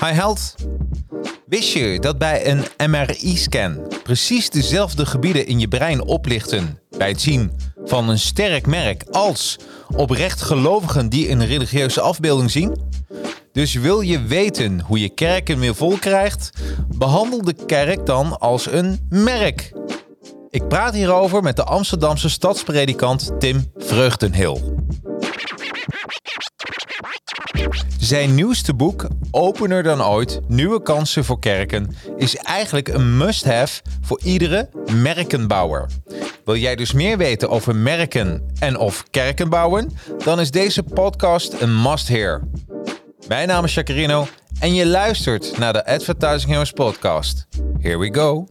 Hi Held. Wist je dat bij een MRI-scan precies dezelfde gebieden in je brein oplichten bij het zien van een sterk merk als oprecht gelovigen die een religieuze afbeelding zien? Dus wil je weten hoe je kerken weer vol krijgt? Behandel de kerk dan als een merk. Ik praat hierover met de Amsterdamse stadspredikant Tim Vreugdenhil. Zijn nieuwste boek, Opener dan ooit, Nieuwe kansen voor kerken, is eigenlijk een must-have voor iedere merkenbouwer. Wil jij dus meer weten over merken en of kerken bouwen? Dan is deze podcast een must-hear. Mijn naam is Jacarino en je luistert naar de Advertising Heroes podcast. Here we go.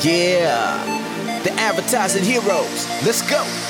Yeah, the advertising heroes. Let's go.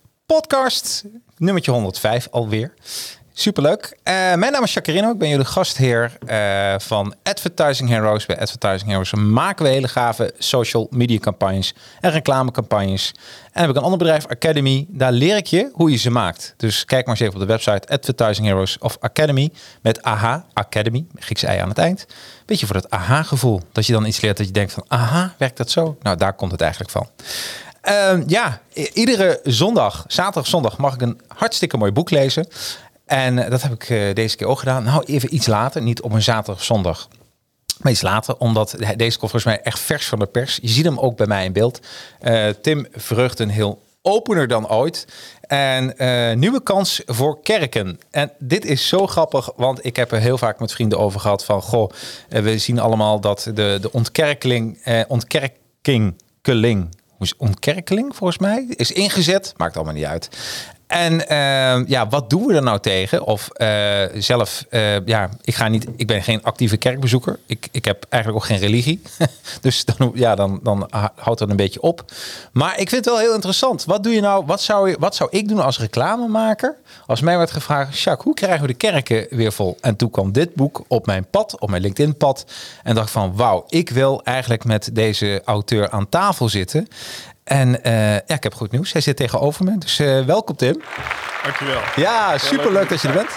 podcast, nummertje 105 alweer. Superleuk. Uh, mijn naam is Jacarino. Ik ben jullie gastheer uh, van Advertising Heroes. Bij Advertising Heroes maken we hele gave social media campagnes en reclamecampagnes. En heb ik een ander bedrijf, Academy. Daar leer ik je hoe je ze maakt. Dus kijk maar eens even op de website Advertising Heroes of Academy. Met AHA, Academy, Griekse ei aan het eind. Beetje voor dat AHA-gevoel. Dat je dan iets leert dat je denkt van, aha, werkt dat zo? Nou, daar komt het eigenlijk van. Uh, ja, iedere zondag, zaterdag, zondag mag ik een hartstikke mooi boek lezen. En uh, dat heb ik uh, deze keer ook gedaan. Nou, even iets later, niet op een zaterdag, zondag. Maar iets later, omdat deze komt volgens mij echt vers van de pers. Je ziet hem ook bij mij in beeld. Tim Vreugden heel opener dan ooit. En uh, nieuwe kans voor kerken. En dit is zo grappig, want ik heb er heel vaak met vrienden over gehad van... goh, we zien allemaal dat de, de ontkerkeling, eh, ontkerkingeling ontkerkeling volgens mij is ingezet. Maakt allemaal niet uit. En uh, ja, wat doen we er nou tegen? Of uh, zelf, uh, ja, ik ga niet, ik ben geen actieve kerkbezoeker. Ik, ik heb eigenlijk ook geen religie. dus dan, ja, dan, dan houdt dat een beetje op. Maar ik vind het wel heel interessant. Wat doe je nou? Wat zou, je, wat zou ik doen als reclamemaker? Als mij werd gevraagd, Jacques, hoe krijgen we de kerken weer vol? En toen kwam dit boek op mijn pad, op mijn LinkedIn-pad. En dacht van, wauw, ik wil eigenlijk met deze auteur aan tafel zitten. En uh, ja, ik heb goed nieuws. Hij zit tegenover me. Dus uh, welkom Tim. Dankjewel. Ja, super leuk dat je er bent.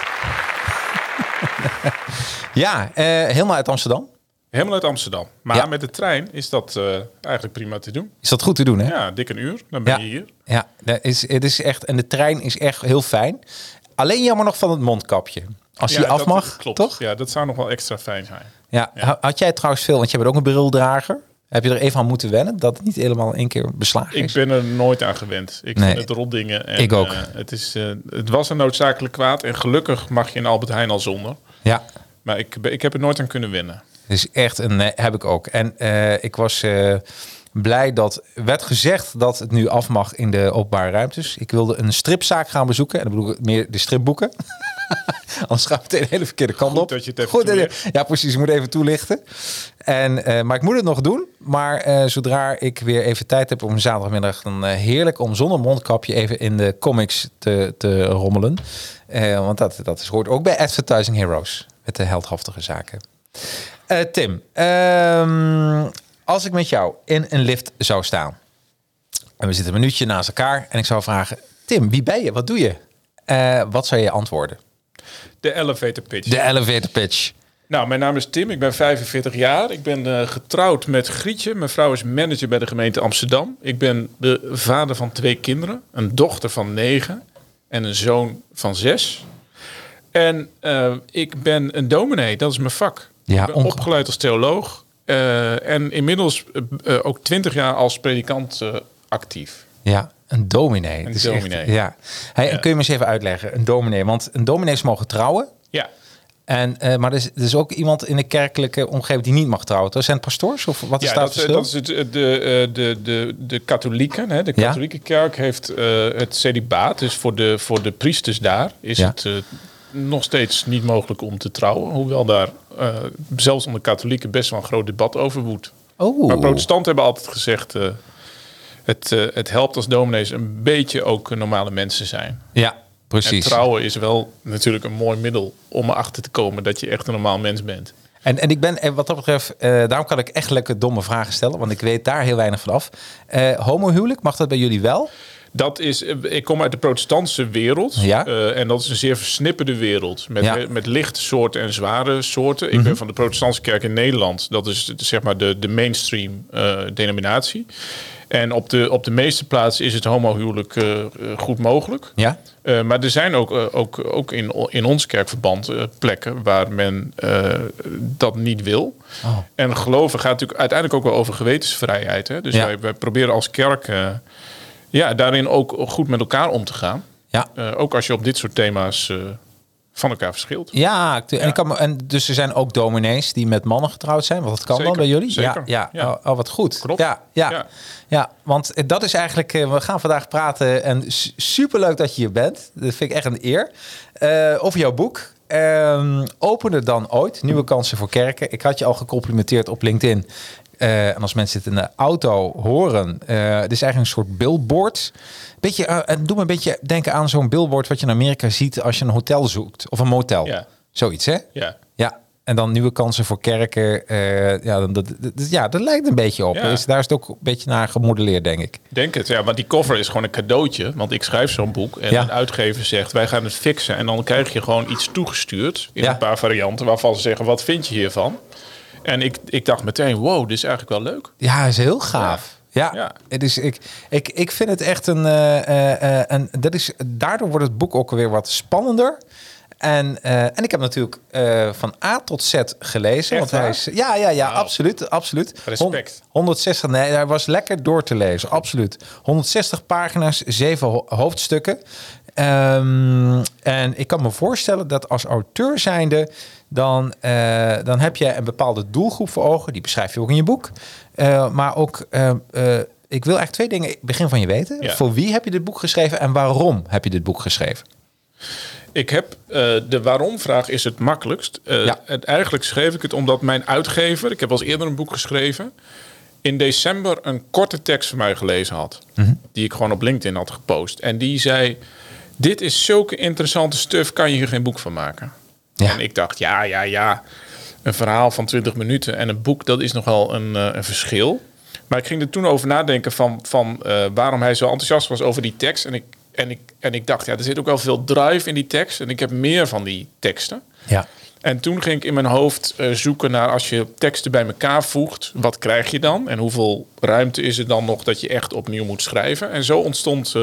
ja, uh, helemaal uit Amsterdam. Helemaal uit Amsterdam. Maar ja. met de trein is dat eigenlijk prima te doen. Is dat goed te doen, hè? Ja, dik een uur. Dan ben ja. je hier. Ja, dat is, het is echt. En de trein is echt heel fijn. Alleen jammer nog van het mondkapje. Als ja, je af mag, klopt. toch? Ja, dat zou nog wel extra fijn zijn. Ja. ja. Had jij trouwens veel, want je bent ook een brildrager. Heb je er even aan moeten wennen dat het niet helemaal in één keer beslagen is? Ik ben er nooit aan gewend. Ik nee. vind het rotdingen. En, ik ook. Uh, het, is, uh, het was een noodzakelijk kwaad en gelukkig mag je in Albert Heijn al zonder. Ja. Maar ik, ik heb er nooit aan kunnen wennen. Het is echt een, nee, heb ik ook. En uh, ik was blij dat werd gezegd dat het nu af mag in de openbare ruimtes. Ik wilde een stripzaak gaan bezoeken. En dan bedoel ik meer de stripboeken. Anders gaat het de hele verkeerde kant Goed op. dat je het Goed, ja, precies. Ik moet even toelichten. En, uh, maar ik moet het nog doen. Maar uh, zodra ik weer even tijd heb op een zaterdagmiddag, dan uh, heerlijk om zonder mondkapje even in de comics te, te rommelen. want dat, dat is, hoort ook bij Advertising Heroes. Met de heldhaftige zaken. Tim, um, als ik met jou in een lift zou staan. En we zitten een minuutje naast elkaar. En ik zou vragen, Tim, wie ben je? Wat doe je? wat zou je antwoorden? De elevator pitch. De elevator pitch. Nou, mijn naam is Tim, ik ben 45 jaar. Ik ben uh, getrouwd met Grietje. Mijn vrouw is manager bij de gemeente Amsterdam. Ik ben de vader van twee kinderen. Een dochter van negen en een zoon van zes. En eh, ik ben een dominee, dat is mijn vak. Ja, ik ben opgeleid als theoloog. Eh, en inmiddels eh, eh, ook twintig jaar als predikant actief. Ja, een dominee. Een echt- dominee. ja. Hey, Kun je me eens even uitleggen, een dominee? Want een dominees mogen trouwen. Ja, En, maar er is, er is ook iemand in de kerkelijke omgeving die niet mag trouwen. toch? Zijn pastoors of wat is ja dat, dat is het, de, de, de, de katholieken. Hè? De Ja. katholieke kerk heeft het celibaat. Dus voor de, voor de priesters daar is Ja. het nog steeds niet mogelijk om te trouwen. Hoewel daar eh, zelfs onder katholieken best wel een groot debat over woedt. Oh, Maar protestanten hebben altijd gezegd... eh, het, eh, het helpt als dominees een beetje ook normale mensen zijn. ja, En precies. trouwen is wel natuurlijk een mooi middel om erachter te komen dat je echt een normaal mens bent. En, en ik ben, eh, wat dat betreft, daarom kan ik echt lekker domme vragen stellen, want ik weet daar heel weinig van af. Eh homohuwelijk, mag dat bij jullie wel? Dat is, eh, ik kom uit de protestantse wereld. Ja. eh, en dat is een zeer versnipperde wereld. Met, Ja. Mhm. met lichte soorten en zware soorten. Ik ben van de protestantse kerk in Nederland. Dat is zeg maar de, de mainstream eh, denominatie. En op de, op de meeste plaatsen is het homohuwelijk eh, goed mogelijk. Ja. Maar er zijn ook, ook, ook in, in ons kerkverband plekken waar men dat niet wil. Oh. En geloven gaat natuurlijk uiteindelijk ook wel over gewetensvrijheid. Hè? Dus Ja. wij, wij proberen als kerk ja, daarin ook goed met elkaar om te gaan. Ja. Eh, ook als je op dit soort thema's eh, van elkaar verschilt. Ja, en, ik kan, me- en dus er zijn ook dominees die met mannen getrouwd zijn. Want dat kan Zeker, dan bij jullie? zeker. Ja, ja. Ja. Oh, oh, wat goed. Klopt. Ja, ja. Ja. ja. want dat is eigenlijk, eh, we gaan vandaag praten en su- superleuk dat je hier bent. Dat vind ik echt een eer. Eh, over jouw boek. Ehm opener dan ooit, nieuwe kansen voor kerken. Ik had je al gecomplimenteerd op LinkedIn. Eh, en als mensen het in de auto horen, eh het is eigenlijk een soort billboard. Beetje, eh, het doe me een beetje denken aan zo'n billboard wat je in Amerika ziet als je een hotel zoekt of een motel. Ja. Zoiets, hè? Ja. Ja, en dan nieuwe kansen voor kerken. eh, ja, dat, dat- ja, dat lijkt een beetje op. Ja. Dus daar is het ook een beetje naar gemodelleerd, denk ik. Denk het, ja, want die cover is gewoon een cadeautje. Want ik schrijf zo'n boek en Ja. een uitgever zegt... wij gaan het fixen. En dan krijg je gewoon iets toegestuurd in een paar varianten... waarvan ze zeggen, wat vind je hiervan? En ik, ik dacht meteen, wow, dit is eigenlijk wel leuk. Ja, is heel gaaf. Ja, Ja. Het is, ik, ik, ik vind het echt een, eh, eh, eh, een. Dat is, daardoor wordt het boek ook weer wat spannender. En, en ik heb natuurlijk van A tot Z gelezen. Echt want hij is, ja, ja, ja, absoluut, absoluut. Respect. Hon- 160, nee, hij was lekker door te lezen, absoluut. 160 pagina's, zeven ho- hoofdstukken. Ehm, en ik kan me voorstellen dat als auteur zijnde, dan, eh, dan heb je een bepaalde doelgroep voor ogen. Die beschrijf je ook in je boek. Eh, maar ook, eh, ik wil eigenlijk twee dingen begin van je weten. Ja. Voor wie heb je dit boek geschreven en waarom heb je dit boek geschreven? Ik heb de waarom-vraag is het makkelijkst. Ja. het, eigenlijk schreef ik het omdat mijn uitgever... ik heb al eens eerder een boek geschreven... in december een korte tekst van mij gelezen had. Mhm. Die ik gewoon op LinkedIn had gepost. En die zei... dit is zulke interessante stuff... kan je hier geen boek van maken? Ja. En ik dacht, ja, ja, ja... een verhaal van 20 minuten en een boek... dat is nogal een, eh, een verschil. Maar ik ging er toen over nadenken van, van eh, waarom hij zo enthousiast was over die tekst. En ik, en, ik, en ik dacht, ja, er zit ook wel veel drive in die tekst. En ik heb meer van die teksten. Ja. En toen ging ik in mijn hoofd eh, zoeken naar als je teksten bij elkaar voegt, wat krijg je dan? En hoeveel ruimte is er dan nog dat je echt opnieuw moet schrijven? En zo ontstond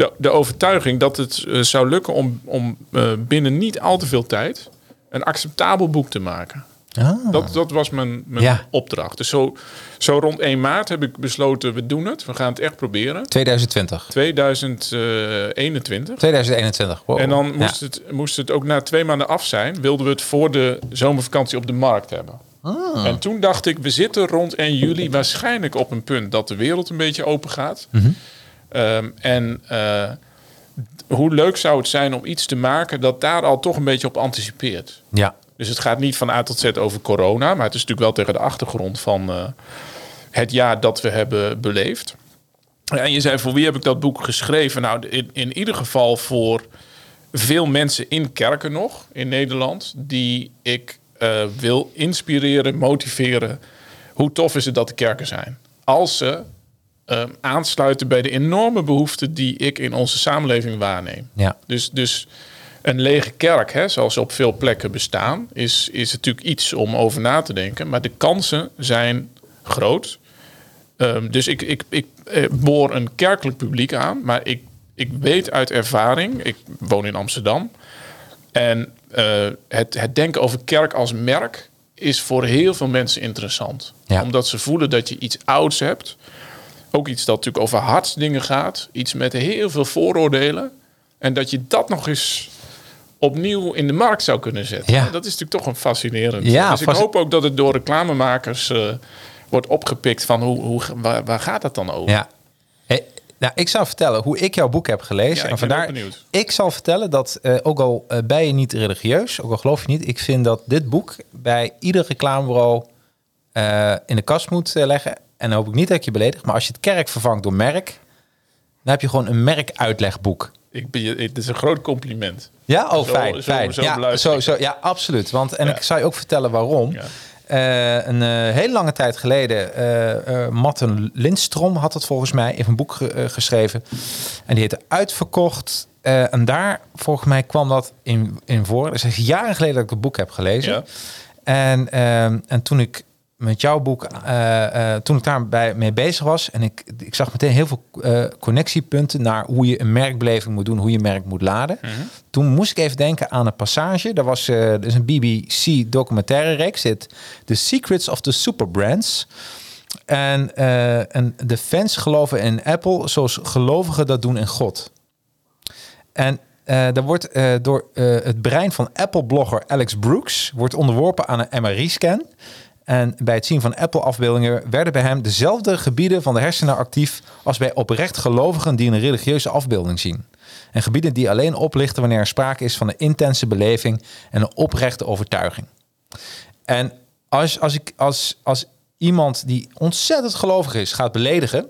de, de overtuiging dat het eh, zou lukken om, om eh, binnen niet al te veel tijd een acceptabel boek te maken. Ah. Dat, dat was mijn, mijn Ja. opdracht. Dus zo, zo rond 1 maart heb ik besloten, we doen het. We gaan het echt proberen. 2020. 2021. 2021. Wow. En dan Ja. moest, het, moest het ook na twee maanden af zijn. Wilden we het voor de zomervakantie op de markt hebben. Ah. En toen dacht ik, we zitten rond 1 juli waarschijnlijk op een punt dat de wereld een beetje open gaat. Mhm. Ehm, en eh, hoe leuk zou het zijn om iets te maken dat daar al toch een beetje op anticipeert. Ja. Dus het gaat niet van A tot Z over corona, maar het is natuurlijk wel tegen de achtergrond van eh, het jaar dat we hebben beleefd. En je zei, voor wie heb ik dat boek geschreven? Nou, in, in ieder geval voor veel mensen in kerken nog in Nederland, die ik eh, wil inspireren, motiveren. Hoe tof is het dat de kerken zijn? Als ze eh, aansluiten bij de enorme behoeften die ik in onze samenleving waarneem. Ja. Dus, dus een lege kerk, hè, zoals ze op veel plekken bestaan, is, is natuurlijk iets om over na te denken. Maar de kansen zijn groot. Ehm, dus ik, ik, ik eh, boor een kerkelijk publiek aan. Maar ik, ik weet uit ervaring, ik woon in Amsterdam, En eh, het, het denken over kerk als merk is voor heel veel mensen interessant. Ja. Omdat ze voelen dat je iets ouds hebt. Ook iets dat natuurlijk over hartsdingen gaat. Iets met heel veel vooroordelen. En dat je dat nog eens opnieuw in de markt zou kunnen zetten. Ja. Dat is natuurlijk toch een fascinerend. Ja, dus ik hoop ook dat het door reclamemakers eh, wordt opgepikt van hoe, hoe, waar, waar gaat dat dan over? Ja. Hey, nou, ik zou vertellen hoe ik jouw boek heb gelezen. Ja, ik en vandaar, ik zal vertellen dat, eh, ook al eh, ben je niet religieus, ook al geloof je niet, ik vind dat dit boek bij ieder reclamebureau in de kast moet leggen. En dan hoop ik niet dat ik je beledig, maar als je het kerk vervangt door merk, dan heb je gewoon een merkuitlegboek. Ik ben, je- het is een groot compliment. Ja, oh Zo- fijn. zo- fijn. zo ja, zo, zo, ja, absoluut. Want, en Ja. ik zal je ook vertellen waarom. Ja. Eh, een eh, hele lange tijd geleden, eh eh Matten Lindstrom had het volgens mij in een boek ge- geschreven. En die heette Uitverkocht. En daar, volgens mij, kwam dat in, in voor. Dus het is jaren geleden dat ik het boek heb gelezen. Ja. En, ehm, en toen ik met jouw boek, eh, eh, toen ik daarbij mee bezig was, en ik, ik zag meteen heel veel eh, connectiepunten naar hoe je een merkbeleving moet doen, hoe je merk moet laden. Toen moest ik even denken aan een passage. Er was is een BBC documentaire reeks, dit The Secrets of the Superbrands. En, en de fans geloven in Apple zoals gelovigen dat doen in God. En eh daar wordt door het brein van Apple-blogger Alex Brooks wordt onderworpen aan een MRI-scan. En bij het zien van Apple-afbeeldingen werden bij hem dezelfde gebieden van de hersenen actief als bij oprecht gelovigen die een religieuze afbeelding zien. En gebieden die alleen oplichten wanneer er sprake is van een intense beleving en een oprechte overtuiging. En als, als, ik, als, als iemand die ontzettend gelovig is gaat beledigen,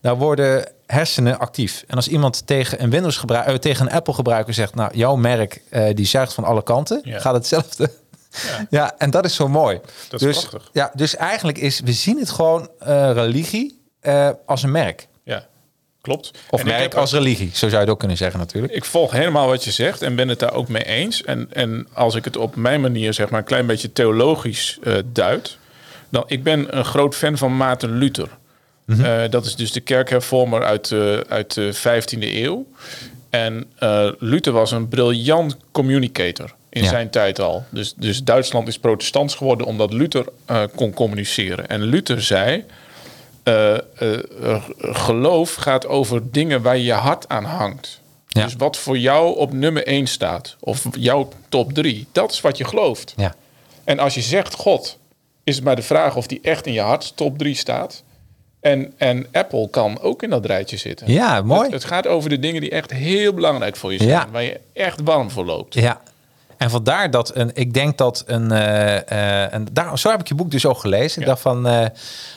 dan worden hersenen actief. En als iemand tegen een Windows eh, tegen een Apple gebruiker zegt, nou jouw merk eh, die zuigt van alle kanten, Ja. gaat hetzelfde. Ja. en dat is zo mooi. Dat is dus, prachtig. Ja, dus eigenlijk is, we zien het gewoon eh, religie eh, als een merk. Ja, klopt. Of En merk als religie, zo zou je het ook kunnen zeggen natuurlijk. Ik volg helemaal wat je zegt en ben het daar ook mee eens. En, en als ik het op mijn manier zeg maar een klein beetje theologisch eh duid, dan ik ben een groot fan van Maarten Luther. Eh, dat is dus de kerkhervormer uit, de uit de 15e eeuw. En Luther was een briljant communicator in Ja. zijn tijd al. Dus, dus Duitsland is protestants geworden omdat Luther eh, kon communiceren. En Luther zei, eh, eh, geloof gaat over dingen waar je je hart aan hangt. Ja. Dus wat voor jou op nummer 1 staat, of jouw top 3, dat is wat je gelooft. Ja. En als je zegt God, is het maar de vraag of die echt in je hart top 3 staat. En, en Apple kan ook in dat rijtje zitten. Ja, mooi. Het, het gaat over de dingen die echt heel belangrijk voor je zijn. Ja. Waar je echt warm voor loopt. Ja. En vandaar dat een, ik denk dat een, eh, eh, en daar, zo heb ik je boek dus ook gelezen. Ik dacht van, eh,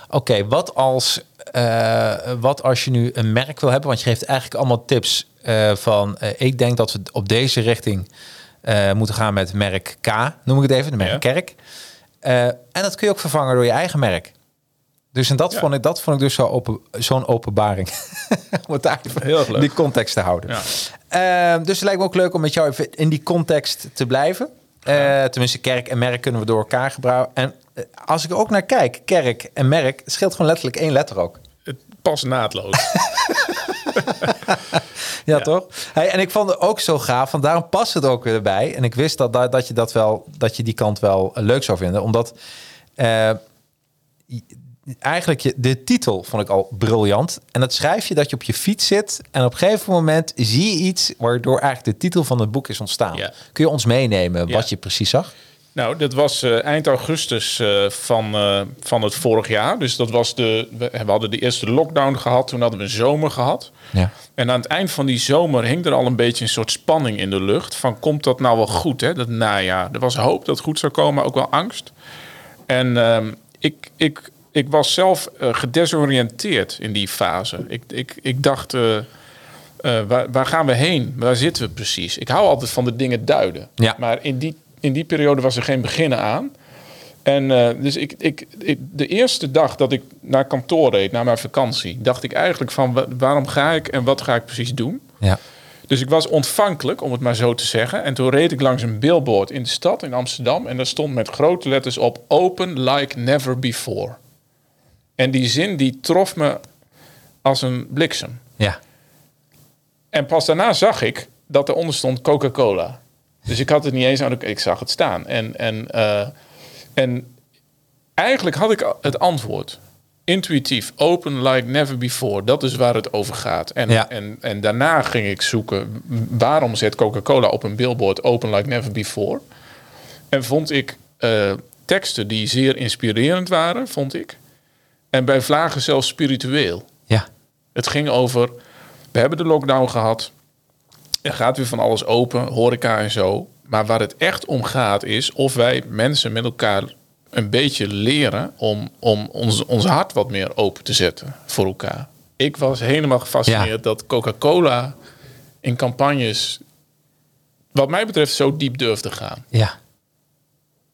oké, wat als, wat als je nu een merk wil hebben? Want je geeft eigenlijk allemaal tips van, ik denk dat we op deze richting moeten gaan met merk K, noem ik het even, de merk Ja. Kerk. En dat kun je ook vervangen door je eigen merk. Dus en dat, Ja. vond ik, dat vond ik dus zo open, zo'n openbaring. om het daar in die context te houden. Ja. Eh, dus het lijkt me ook leuk om met jou even in die context te blijven. Eh, tenminste, kerk en merk kunnen we door elkaar gebruiken. En eh, als ik er ook naar kijk, kerk en merk, scheelt gewoon letterlijk één letter ook. Het past naadloos. Ja, toch? Hey, en ik vond het ook zo gaaf, want daarom past het ook weer bij. En ik wist dat, dat, dat je dat wel, dat je die kant wel eh, leuk zou vinden, omdat eigenlijk je, de titel vond ik al briljant. En dat schrijf je dat je op je fiets zit en op een gegeven moment zie je iets waardoor eigenlijk de titel van het boek is ontstaan. Ja. Kun je ons meenemen Ja. wat je precies zag? Nou, dat was eh, eind augustus eh, van, eh, van het vorig jaar. Dus dat was de. We we hadden de eerste lockdown gehad. Toen hadden we een zomer gehad. Ja. En aan het eind van die zomer hing er al een beetje een soort spanning in de lucht. Van komt dat nou wel goed, hè? Dat najaar. Er was hoop dat het goed zou komen, maar ook wel angst. En ehm, ik, ik, ik was zelf eh, gedesoriënteerd in die fase. Ik, ik, ik dacht, eh, eh, waar, waar gaan we heen? Waar zitten we precies? Ik hou altijd van de dingen duiden. Ja. Maar in die, in die periode was er geen beginnen aan. En dus ik, ik, ik, de eerste dag dat ik naar kantoor reed, naar mijn vakantie, dacht ik eigenlijk van wa- waarom ga ik en wat ga ik precies doen? Ja. Dus ik was ontvankelijk, om het maar zo te zeggen. En toen reed ik langs een billboard in de stad, in Amsterdam. En daar stond met grote letters op: Open like never before. En die zin die trof me als een bliksem. Ja. En pas daarna zag ik dat eronder stond Coca-Cola. Dus ik had het niet eens aan de... Ik zag het staan. En, en, eh, en eigenlijk had ik het antwoord. Intuïtief, open like never before. Dat is waar het over gaat. En, Ja. en, en daarna ging ik zoeken... waarom zet Coca-Cola op een billboard open like never before? En vond ik eh, teksten die zeer inspirerend waren, vond ik. En bij vlagen zelfs spiritueel. Ja. Het ging over, we hebben de lockdown gehad. Er gaat weer van alles open, horeca en zo. Maar waar het echt om gaat is of wij mensen met elkaar een beetje leren om, om ons, ons hart wat meer open te zetten voor elkaar. Ik was helemaal gefascineerd dat Coca-Cola in campagnes, wat mij betreft, zo diep durfde gaan. Ja.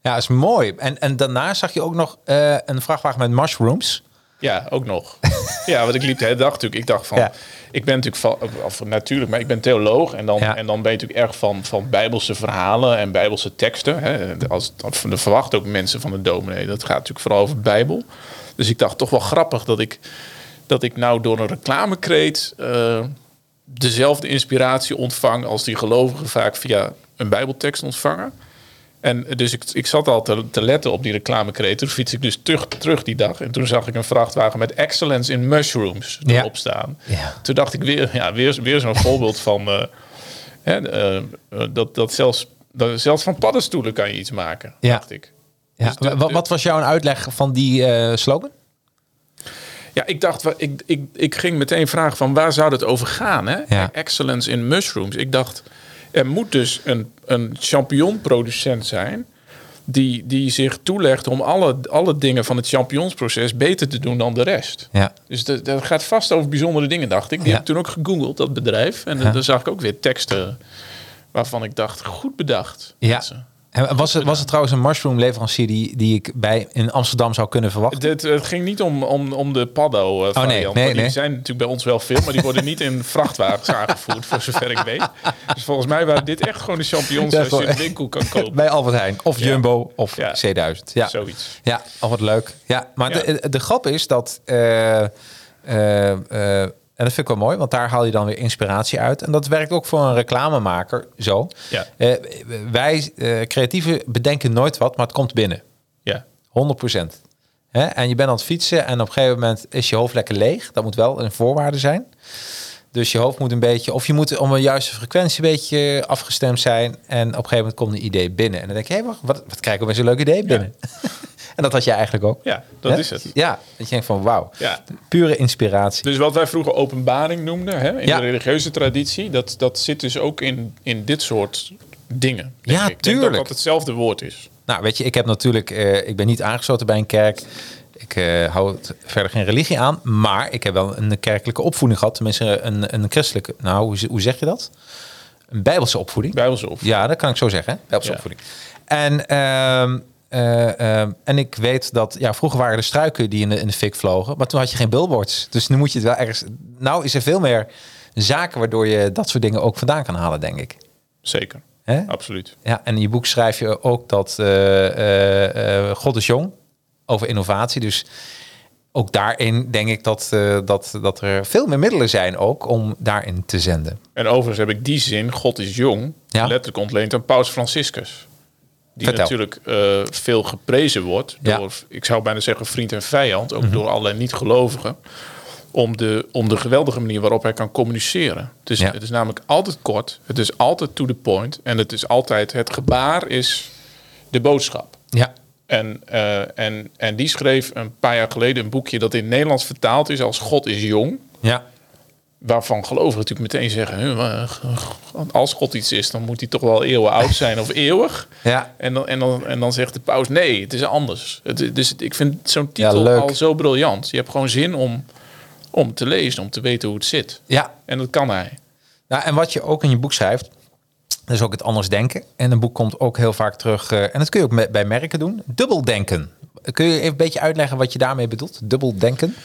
Ja, is mooi. En, en daarna zag je ook nog eh, een vrachtwagen met mushrooms. Ja, ook nog. ja, want ik liep de hele dag natuurlijk. Ik dacht van, Ja. ik ben natuurlijk van, of natuurlijk, maar ik ben theoloog en dan, Ja. en dan ben je natuurlijk erg van, van bijbelse verhalen en bijbelse teksten. Hè. Als, dat verwachten ook mensen van de dominee. Dat gaat natuurlijk vooral over de Bijbel. Dus ik dacht toch wel grappig dat ik, dat ik nou door een reclamekreet eh, dezelfde inspiratie ontvang als die gelovigen vaak via een Bijbeltekst ontvangen. En dus ik, ik zat al te, te letten op die reclamekreet. Toen fiets ik dus terug, terug die dag. En toen zag ik een vrachtwagen met excellence in mushrooms Ja. erop staan. Ja. Toen dacht ik weer, ja, weer, weer zo'n voorbeeld van... eh, hè, eh, eh, dat, dat, zelfs, dat zelfs van paddenstoelen kan je iets maken, Ja. dacht ik. Ja. Dus de- wat, wat was jouw uitleg van die slogan? Ja, ik dacht, ik, ik, ik ging meteen vragen van waar zou het over gaan? Hè? Ja. Excellence in mushrooms. Ik dacht, er moet dus een, een champignonproducent zijn... Die, die zich toelegt om alle, alle dingen van het champignonsproces beter te doen dan de rest. Ja. Dus dat, dat gaat vast over bijzondere dingen, dacht ik. Die Ja. heb ik toen ook gegoogeld, dat bedrijf. En Ja. dan zag ik ook weer teksten waarvan ik dacht, goed bedacht. Ja. mensen. En was het, was het trouwens een mushroom leverancier die, die ik bij in Amsterdam zou kunnen verwachten? Het, het ging niet om, om, om de paddo variant. Oh, nee, nee, die nee. zijn natuurlijk bij ons wel veel, maar die worden niet in vrachtwagens aangevoerd, voor zover ik weet. Dus volgens mij waren dit echt gewoon de champignons Ja, als je in de winkel kan kopen. Bij Albert Heijn of Ja. Jumbo of Ja. C1000. Ja. Zoiets. Ja, al wat leuk. Ja, maar. De, de grap is dat. eh, eh, en dat vind ik wel mooi, want daar haal je dan weer inspiratie uit. En dat werkt ook voor een reclamemaker zo. Ja. Eh, wij eh, creatieven bedenken nooit wat, maar het komt binnen. Ja. 100 procent. En je bent aan het fietsen en op een gegeven moment is je hoofd lekker leeg. Dat moet wel een voorwaarde zijn. Dus je hoofd moet een beetje, of je moet om een juiste frequentie een beetje afgestemd zijn. En op een gegeven moment komt een idee binnen. En dan denk je, hé, wacht, wat, wat krijg ik met zo'n leuk idee binnen? en dat had jij eigenlijk ook. Ja, dat Hè? is het. Ja, dat je denkt van wauw, Ja. pure inspiratie. Dus wat wij vroeger openbaring noemden hè, in Ja. de religieuze traditie, dat, dat zit dus ook in, in dit soort dingen. denk Ja, ik. Ik denk tuurlijk. Dat dat hetzelfde woord is. Nou, weet je, ik heb natuurlijk, eh, ik ben niet aangesloten bij een kerk. Ik eh, hou het verder geen religie aan, maar ik heb wel een kerkelijke opvoeding gehad. Tenminste, een, een christelijke, nou, hoe, hoe zeg je dat? Een bijbelse opvoeding. Bijbelse of. Ja, dat kan ik zo zeggen. Bijbelse Ja. opvoeding. En, ehm, eh, ehm, en ik weet dat, ja, vroeger waren er struiken die in de, in de fik vlogen, maar toen had je geen billboards. Dus nu moet je het wel ergens. Nou, is er veel meer zaken waardoor je dat soort dingen ook vandaan kan halen, denk ik. Zeker. Hè? Absoluut. Ja, en in je boek schrijf je ook dat eh, eh, eh, God is jong over innovatie. Dus ook daarin denk ik dat, eh, dat, dat er veel meer middelen zijn ook om daarin te zenden. En overigens heb ik die zin, God is jong, Ja. letterlijk ontleend aan Paus Franciscus. Die Vertel. natuurlijk eh, veel geprezen wordt Ja. door, ik zou bijna zeggen, vriend en vijand, ook door allerlei niet-gelovigen. Om de, om de geweldige manier waarop hij kan communiceren. Dus Ja. het is namelijk altijd kort, het is altijd to the point. En het is altijd, het gebaar is de boodschap. Ja, En, eh, en, en die schreef een paar jaar geleden een boekje dat in Nederlands vertaald is als God is jong. ja, Waarvan gelovigen natuurlijk meteen zeggen: "Huh, maar, eh, als God iets is, dan moet hij toch wel eeuwen oud zijn of eeuwig. ja. En dan, en, dan, en dan zegt de paus: nee, het is anders. Het, dus ik vind zo'n titel al zo briljant. Je hebt gewoon zin om, om te lezen, om te weten hoe het zit. ja. En dat kan hij. Nou, en wat je ook in je boek schrijft, dat is ook het anders denken. En een boek komt ook heel vaak terug, eh, en dat kun je ook bij merken doen, dubbeldenken. Kun je even een beetje uitleggen wat je daarmee bedoelt? Dubbeldenken?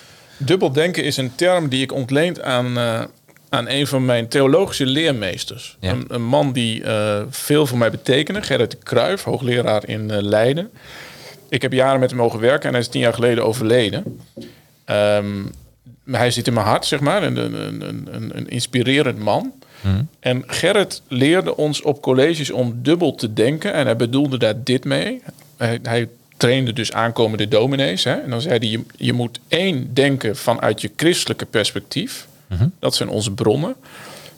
Dubbeldenken is een term die ik ontleend aan, eh, aan een van mijn theologische leermeesters. Ja. Een, een man die eh, veel voor mij betekende, Gerrit de Kruijf, hoogleraar in eh, Leiden. Ik heb jaren met hem mogen werken en hij is tien jaar geleden overleden. Ehm, hij zit in mijn hart, zeg maar, een, een, een, een, inspirerend man. En Gerrit leerde ons op colleges om dubbel te denken. En hij bedoelde daar dit mee. Hij, hij trainde dus aankomende dominees. Hè? En dan zei hij, je, je moet één denken vanuit je christelijke perspectief. Dat zijn onze bronnen.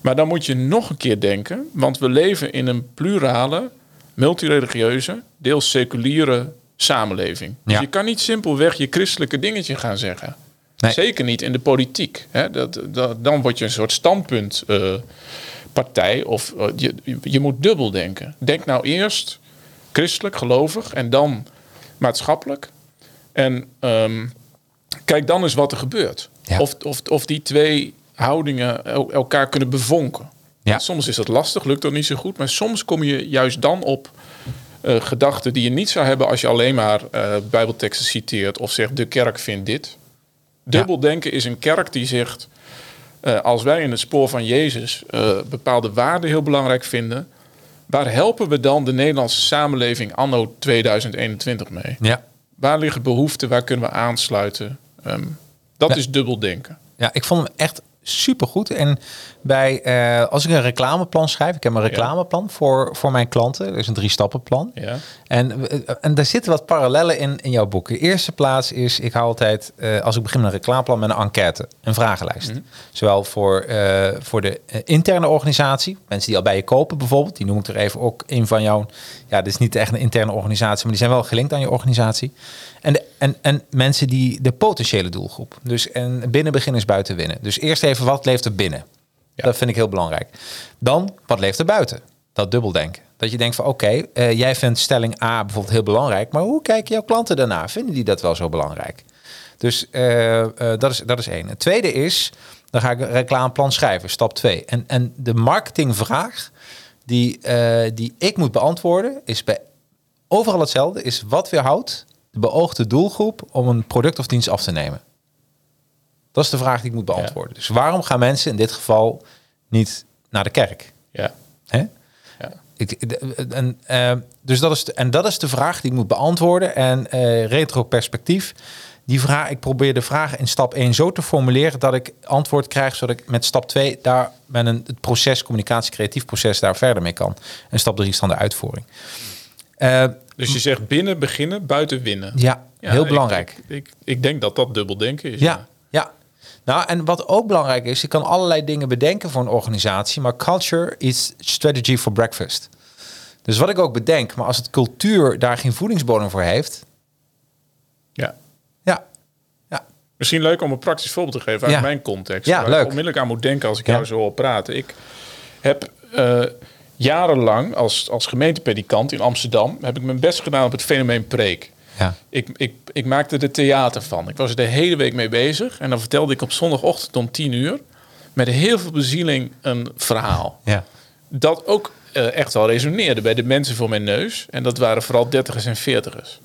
Maar dan moet je nog een keer denken. Want we leven in een plurale, multireligieuze, deels seculiere samenleving. Dus je kan niet simpelweg je christelijke dingetje gaan zeggen. Nee. Zeker niet in de politiek. Hè? Dat, dat, dan word je een soort standpunt eh, partij. Of eh, je, je moet dubbel denken. Denk nou eerst christelijk, gelovig en dan maatschappelijk. En ehm, kijk dan eens wat er gebeurt. Ja. Of, of, of die twee houdingen el- elkaar kunnen bevonken. Ja. Soms is dat lastig, lukt dat niet zo goed. Maar soms kom je juist dan op eh, gedachten die je niet zou hebben als je alleen maar eh, bijbelteksten citeert of zegt de kerk vindt dit. Dubbeldenken is een kerk die zegt, eh, als wij in het spoor van Jezus bepaalde waarden heel belangrijk vinden, waar helpen we dan de Nederlandse samenleving anno 2021 mee? Ja. Waar liggen behoeften? Waar kunnen we aansluiten? Ehm, dat Ja. is dubbeldenken. Ja, ik vond hem echt supergoed. En bij, eh, als ik een reclameplan schrijf, ik heb een reclameplan voor, voor mijn klanten. Is een drie-stappenplan. Ja. En, eh, en daar zitten wat parallellen in in jouw boek. De eerste plaats is, ik hou altijd, eh, als ik begin met een reclameplan, met een enquête, een vragenlijst. Zowel voor, voor de interne organisatie, mensen die al bij je kopen bijvoorbeeld, die noem ik er even ook een van jouw, ja, dit is niet echt een interne organisatie, maar die zijn wel gelinkt aan je organisatie. En, de, en, en mensen die de potentiële doelgroep. Dus en binnen beginnen is buiten winnen. Dus eerst even, wat leeft er binnen? Dat vind ik heel belangrijk. Dan, wat leeft er buiten? Dat dubbeldenken. Dat je denkt van, oké, eh, jij vindt stelling A bijvoorbeeld heel belangrijk, maar hoe kijken jouw klanten daarna? Vinden die dat wel zo belangrijk? Dus eh, eh, dat, is, dat is één. Het tweede is, dan ga ik een reclameplan schrijven, stap twee. En, en de marketingvraag die, die ik moet beantwoorden, is bij overal hetzelfde, is wat weerhoudt de beoogde doelgroep om een product of dienst af te nemen? Dat is de vraag die ik moet beantwoorden. Dus waarom gaan mensen in dit geval niet naar de kerk? Ja. Hè? Ja. Ik, de- en, eh, dus dat is de, en dat is de vraag die ik moet beantwoorden. En eh retro perspectief. Die vraag, ik probeer de vraag in stap 1 zo te formuleren dat ik antwoord krijg, zodat ik met stap 2 daar met een het proces, communicatie, creatief proces daar verder mee kan. En stap 3 is dan de uitvoering. Eh, Dus je zegt binnen beginnen, buiten winnen. ja, heel belangrijk. Ik, ik, ik denk dat dat dubbeldenken is. Ja, ja. Nou, en wat ook belangrijk is, je kan allerlei dingen bedenken voor een organisatie, maar culture is strategy for breakfast. Dus wat ik ook bedenk, maar als het cultuur daar geen voedingsbodem voor heeft, ja. ja, ja, Misschien leuk om een praktisch voorbeeld te geven uit Ja. mijn context. Ja, waar leuk. ik onmiddellijk aan moet denken als ik jou zo hoor praten. Ik heb eh, jarenlang als, als gemeentepredikant in Amsterdam... heb ik mijn best gedaan op het fenomeen preek. ja, Ik, ik, ik maakte er theater van. Ik was er de hele week mee bezig. En dan vertelde ik op zondagochtend om tien uur... met heel veel bezieling een verhaal. ja, Dat ook eh, echt wel resoneerde bij de mensen voor mijn neus. En dat waren vooral dertigers en veertigers.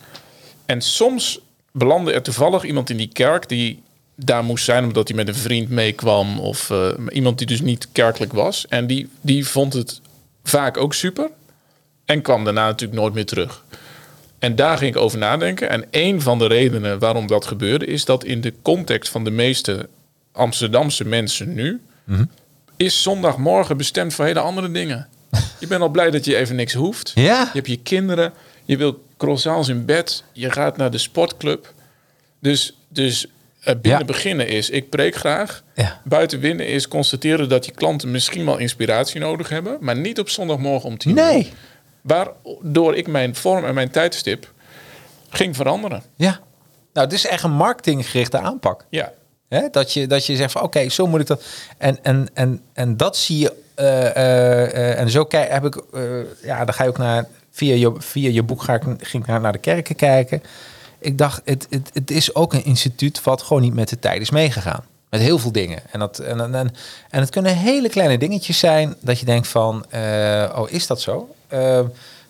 En soms belandde er toevallig iemand in die kerk... die daar moest zijn omdat hij met een vriend meekwam... of eh, iemand die dus niet kerkelijk was. En die, die vond het vaak ook super... en kwam daarna natuurlijk nooit meer terug. En daar ging ik over nadenken. En een van de redenen waarom dat gebeurde... is dat in de context van de meeste Amsterdamse mensen nu... is zondagmorgen bestemd voor hele andere dingen. Je bent al blij dat je even niks hoeft. Ja. Je hebt je kinderen. Je wil croissants in bed. Je gaat naar de sportclub. Dus, dus binnen Ja. beginnen is, ik preek graag. Ja. Buiten winnen is constateren dat je klanten misschien wel inspiratie nodig hebben. Maar niet op zondagmorgen om tien uur. Nee. Waardoor ik mijn vorm en mijn tijdstip ging veranderen. ja. Nou, het is echt een marketinggerichte aanpak. Ja, Hè? Dat, je, dat je zegt van oké, zo moet ik dat. En, en, en, en dat zie je. eh, eh, eh, en zo kijk, heb ik. eh, ja, dan ga je ook naar. Via je, via je boek ga ik, ging ik naar, naar de kerken kijken. Ik dacht, het, het, het is ook een instituut wat gewoon niet met de tijd is meegegaan. Met heel veel dingen. En, dat, en, en, en, en het kunnen hele kleine dingetjes zijn dat je denkt van, eh, oh, is dat zo? Eh,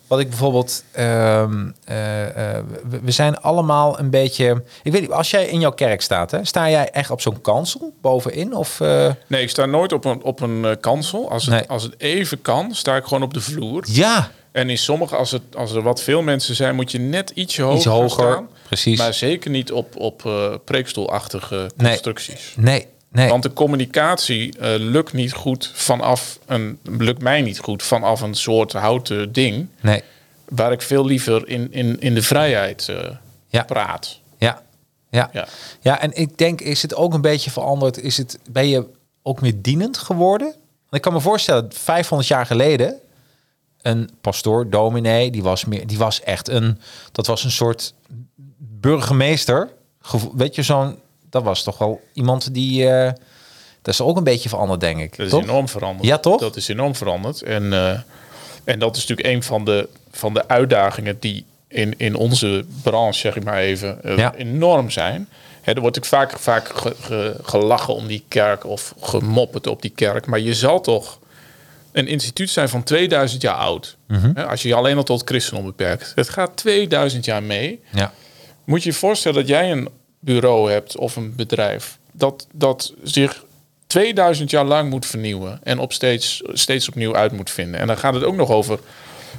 wat ik bijvoorbeeld, ehm, eh, eh, we, zijn allemaal een beetje. Ik weet niet, als jij in jouw kerk staat, hè, sta jij echt op zo'n kansel bovenin? Of nee, ik sta nooit op een, op een kansel. Als het, Nee. als het even kan, sta ik gewoon op de vloer. ja, En in sommige, als, het, als er wat veel mensen zijn, moet je net ietsje hoger, iets hoger. staan. Precies. Maar zeker niet op, op eh, preekstoelachtige constructies. Nee, Nee. Want de communicatie eh, lukt niet goed vanaf een, lukt mij niet goed vanaf een soort houten ding. Nee. Waar ik veel liever in, in, in de vrijheid eh, Ja. praat. Ja. Ja. Ja. ja, en ik denk, is het ook een beetje veranderd? Is het, ben je ook meer dienend geworden? Want ik kan me voorstellen, 500 jaar geleden, een pastoor, dominee, die was, meer, die was echt een, dat was een soort burgemeester. Weet je, zo'n, dat was toch wel iemand die, eh, dat is ook een beetje veranderd, denk ik. Dat is enorm veranderd. Ja, toch? Dat is enorm veranderd. En, eh, en dat is natuurlijk een van de, van de uitdagingen die in, in onze branche, zeg ik maar even, eh, Ja. enorm zijn. Hè, er wordt natuurlijk vaak, vaak ge- ge- gelachen om die kerk of gemopperd op die kerk. Maar je zal toch een instituut zijn van 2000 jaar oud. Mhm. Hè, als je je alleen al tot christendom beperkt. Het gaat 2000 jaar mee. Ja. Moet je je voorstellen dat jij een bureau hebt of een bedrijf dat, dat zich 2000 jaar lang moet vernieuwen en op steeds, steeds opnieuw uit moet vinden. En dan gaat het ook nog over,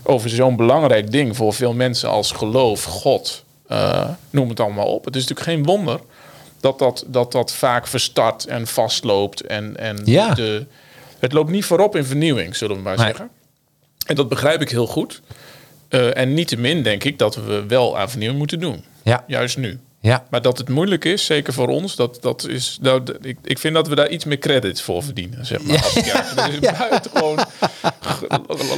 over zo'n belangrijk ding voor veel mensen als geloof, God, eh, noem het allemaal op. Het is natuurlijk geen wonder dat dat, dat, dat vaak verstart en vastloopt. En, en Ja. de, het loopt niet voorop in vernieuwing, zullen we maar Nee. zeggen. En dat begrijp ik heel goed. Eh, en niettemin denk ik dat we wel aan vernieuwing moeten doen. Ja. Juist nu. Ja. Maar dat het moeilijk is, zeker voor ons, dat, dat is, nou, ik, ik vind dat we daar iets meer credits voor verdienen. Zeg maar, Ja. Dat is een buitengewoon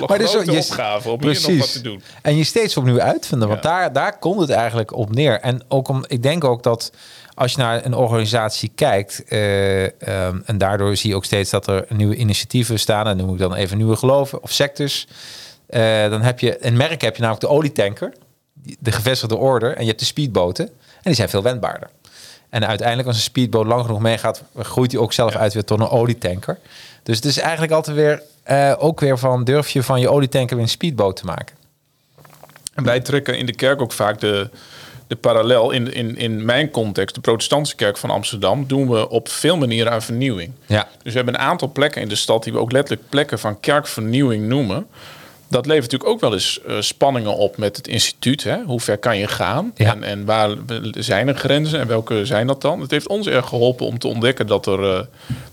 Maar dus grote je- opgave om hier nog wat te doen. En je steeds opnieuw uitvinden. Want Ja. daar, daar komt het eigenlijk op neer. En ook om, ik denk ook dat als je naar een organisatie kijkt, eh, ehm, en daardoor zie je ook steeds dat er nieuwe initiatieven staan. En dan noem ik dan even nieuwe geloven of sectors. Eh, dan heb je een merk, heb je namelijk de olietanker, de gevestigde orde, en je hebt de speedboten. En die zijn veel wendbaarder. En uiteindelijk, als een speedboot lang genoeg meegaat, groeit die ook zelf uit weer tot een olietanker. Dus het is eigenlijk altijd weer, eh, ook weer van, durf je van je olietanker weer een speedboot te maken? En wij trekken in de kerk ook vaak de, de parallel. In, in, in mijn context, de protestantse kerk van Amsterdam, doen we op veel manieren aan vernieuwing. Ja. Dus we hebben een aantal plekken in de stad die we ook letterlijk plekken van kerkvernieuwing noemen. Dat levert natuurlijk ook wel eens eh, spanningen op met het instituut. Hè? Hoe ver kan je gaan? Ja. En, en waar zijn er grenzen en welke zijn dat dan? Het heeft ons erg geholpen om te ontdekken dat, er, eh,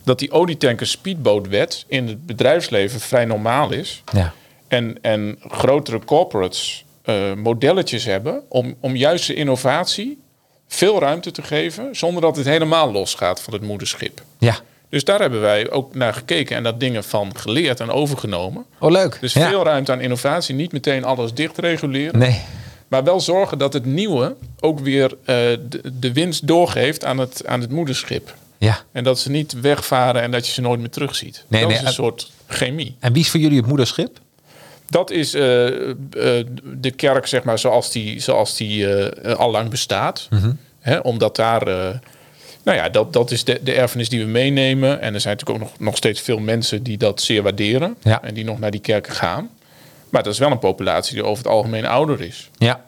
dat die olietanker speedbootwet in het bedrijfsleven vrij normaal is. Ja. En, en grotere corporates eh, modelletjes hebben om, om juist de innovatie veel ruimte te geven, zonder dat het helemaal losgaat van het moederschip. Ja. Dus daar hebben wij ook naar gekeken en daar dingen van geleerd en overgenomen. Oh, leuk. Dus ja. veel ruimte aan innovatie, niet meteen alles dicht reguleren. Nee. Maar wel zorgen dat het nieuwe ook weer eh, de, de winst doorgeeft aan het, aan het moederschip. Ja. En dat ze niet wegvaren en dat je ze nooit meer terugziet. Nee, dat nee, is een soort chemie. En wie is voor jullie het moederschip? Dat is eh, eh, de kerk, zeg maar, zoals die, zoals die al lang bestaat. Mhm. Hè, omdat daar, nou ja, dat, dat is de, de erfenis die we meenemen. En er zijn natuurlijk ook nog, nog steeds veel mensen die dat zeer waarderen. Ja. En die nog naar die kerken gaan. Maar dat is wel een populatie die over het algemeen ouder is. Ja.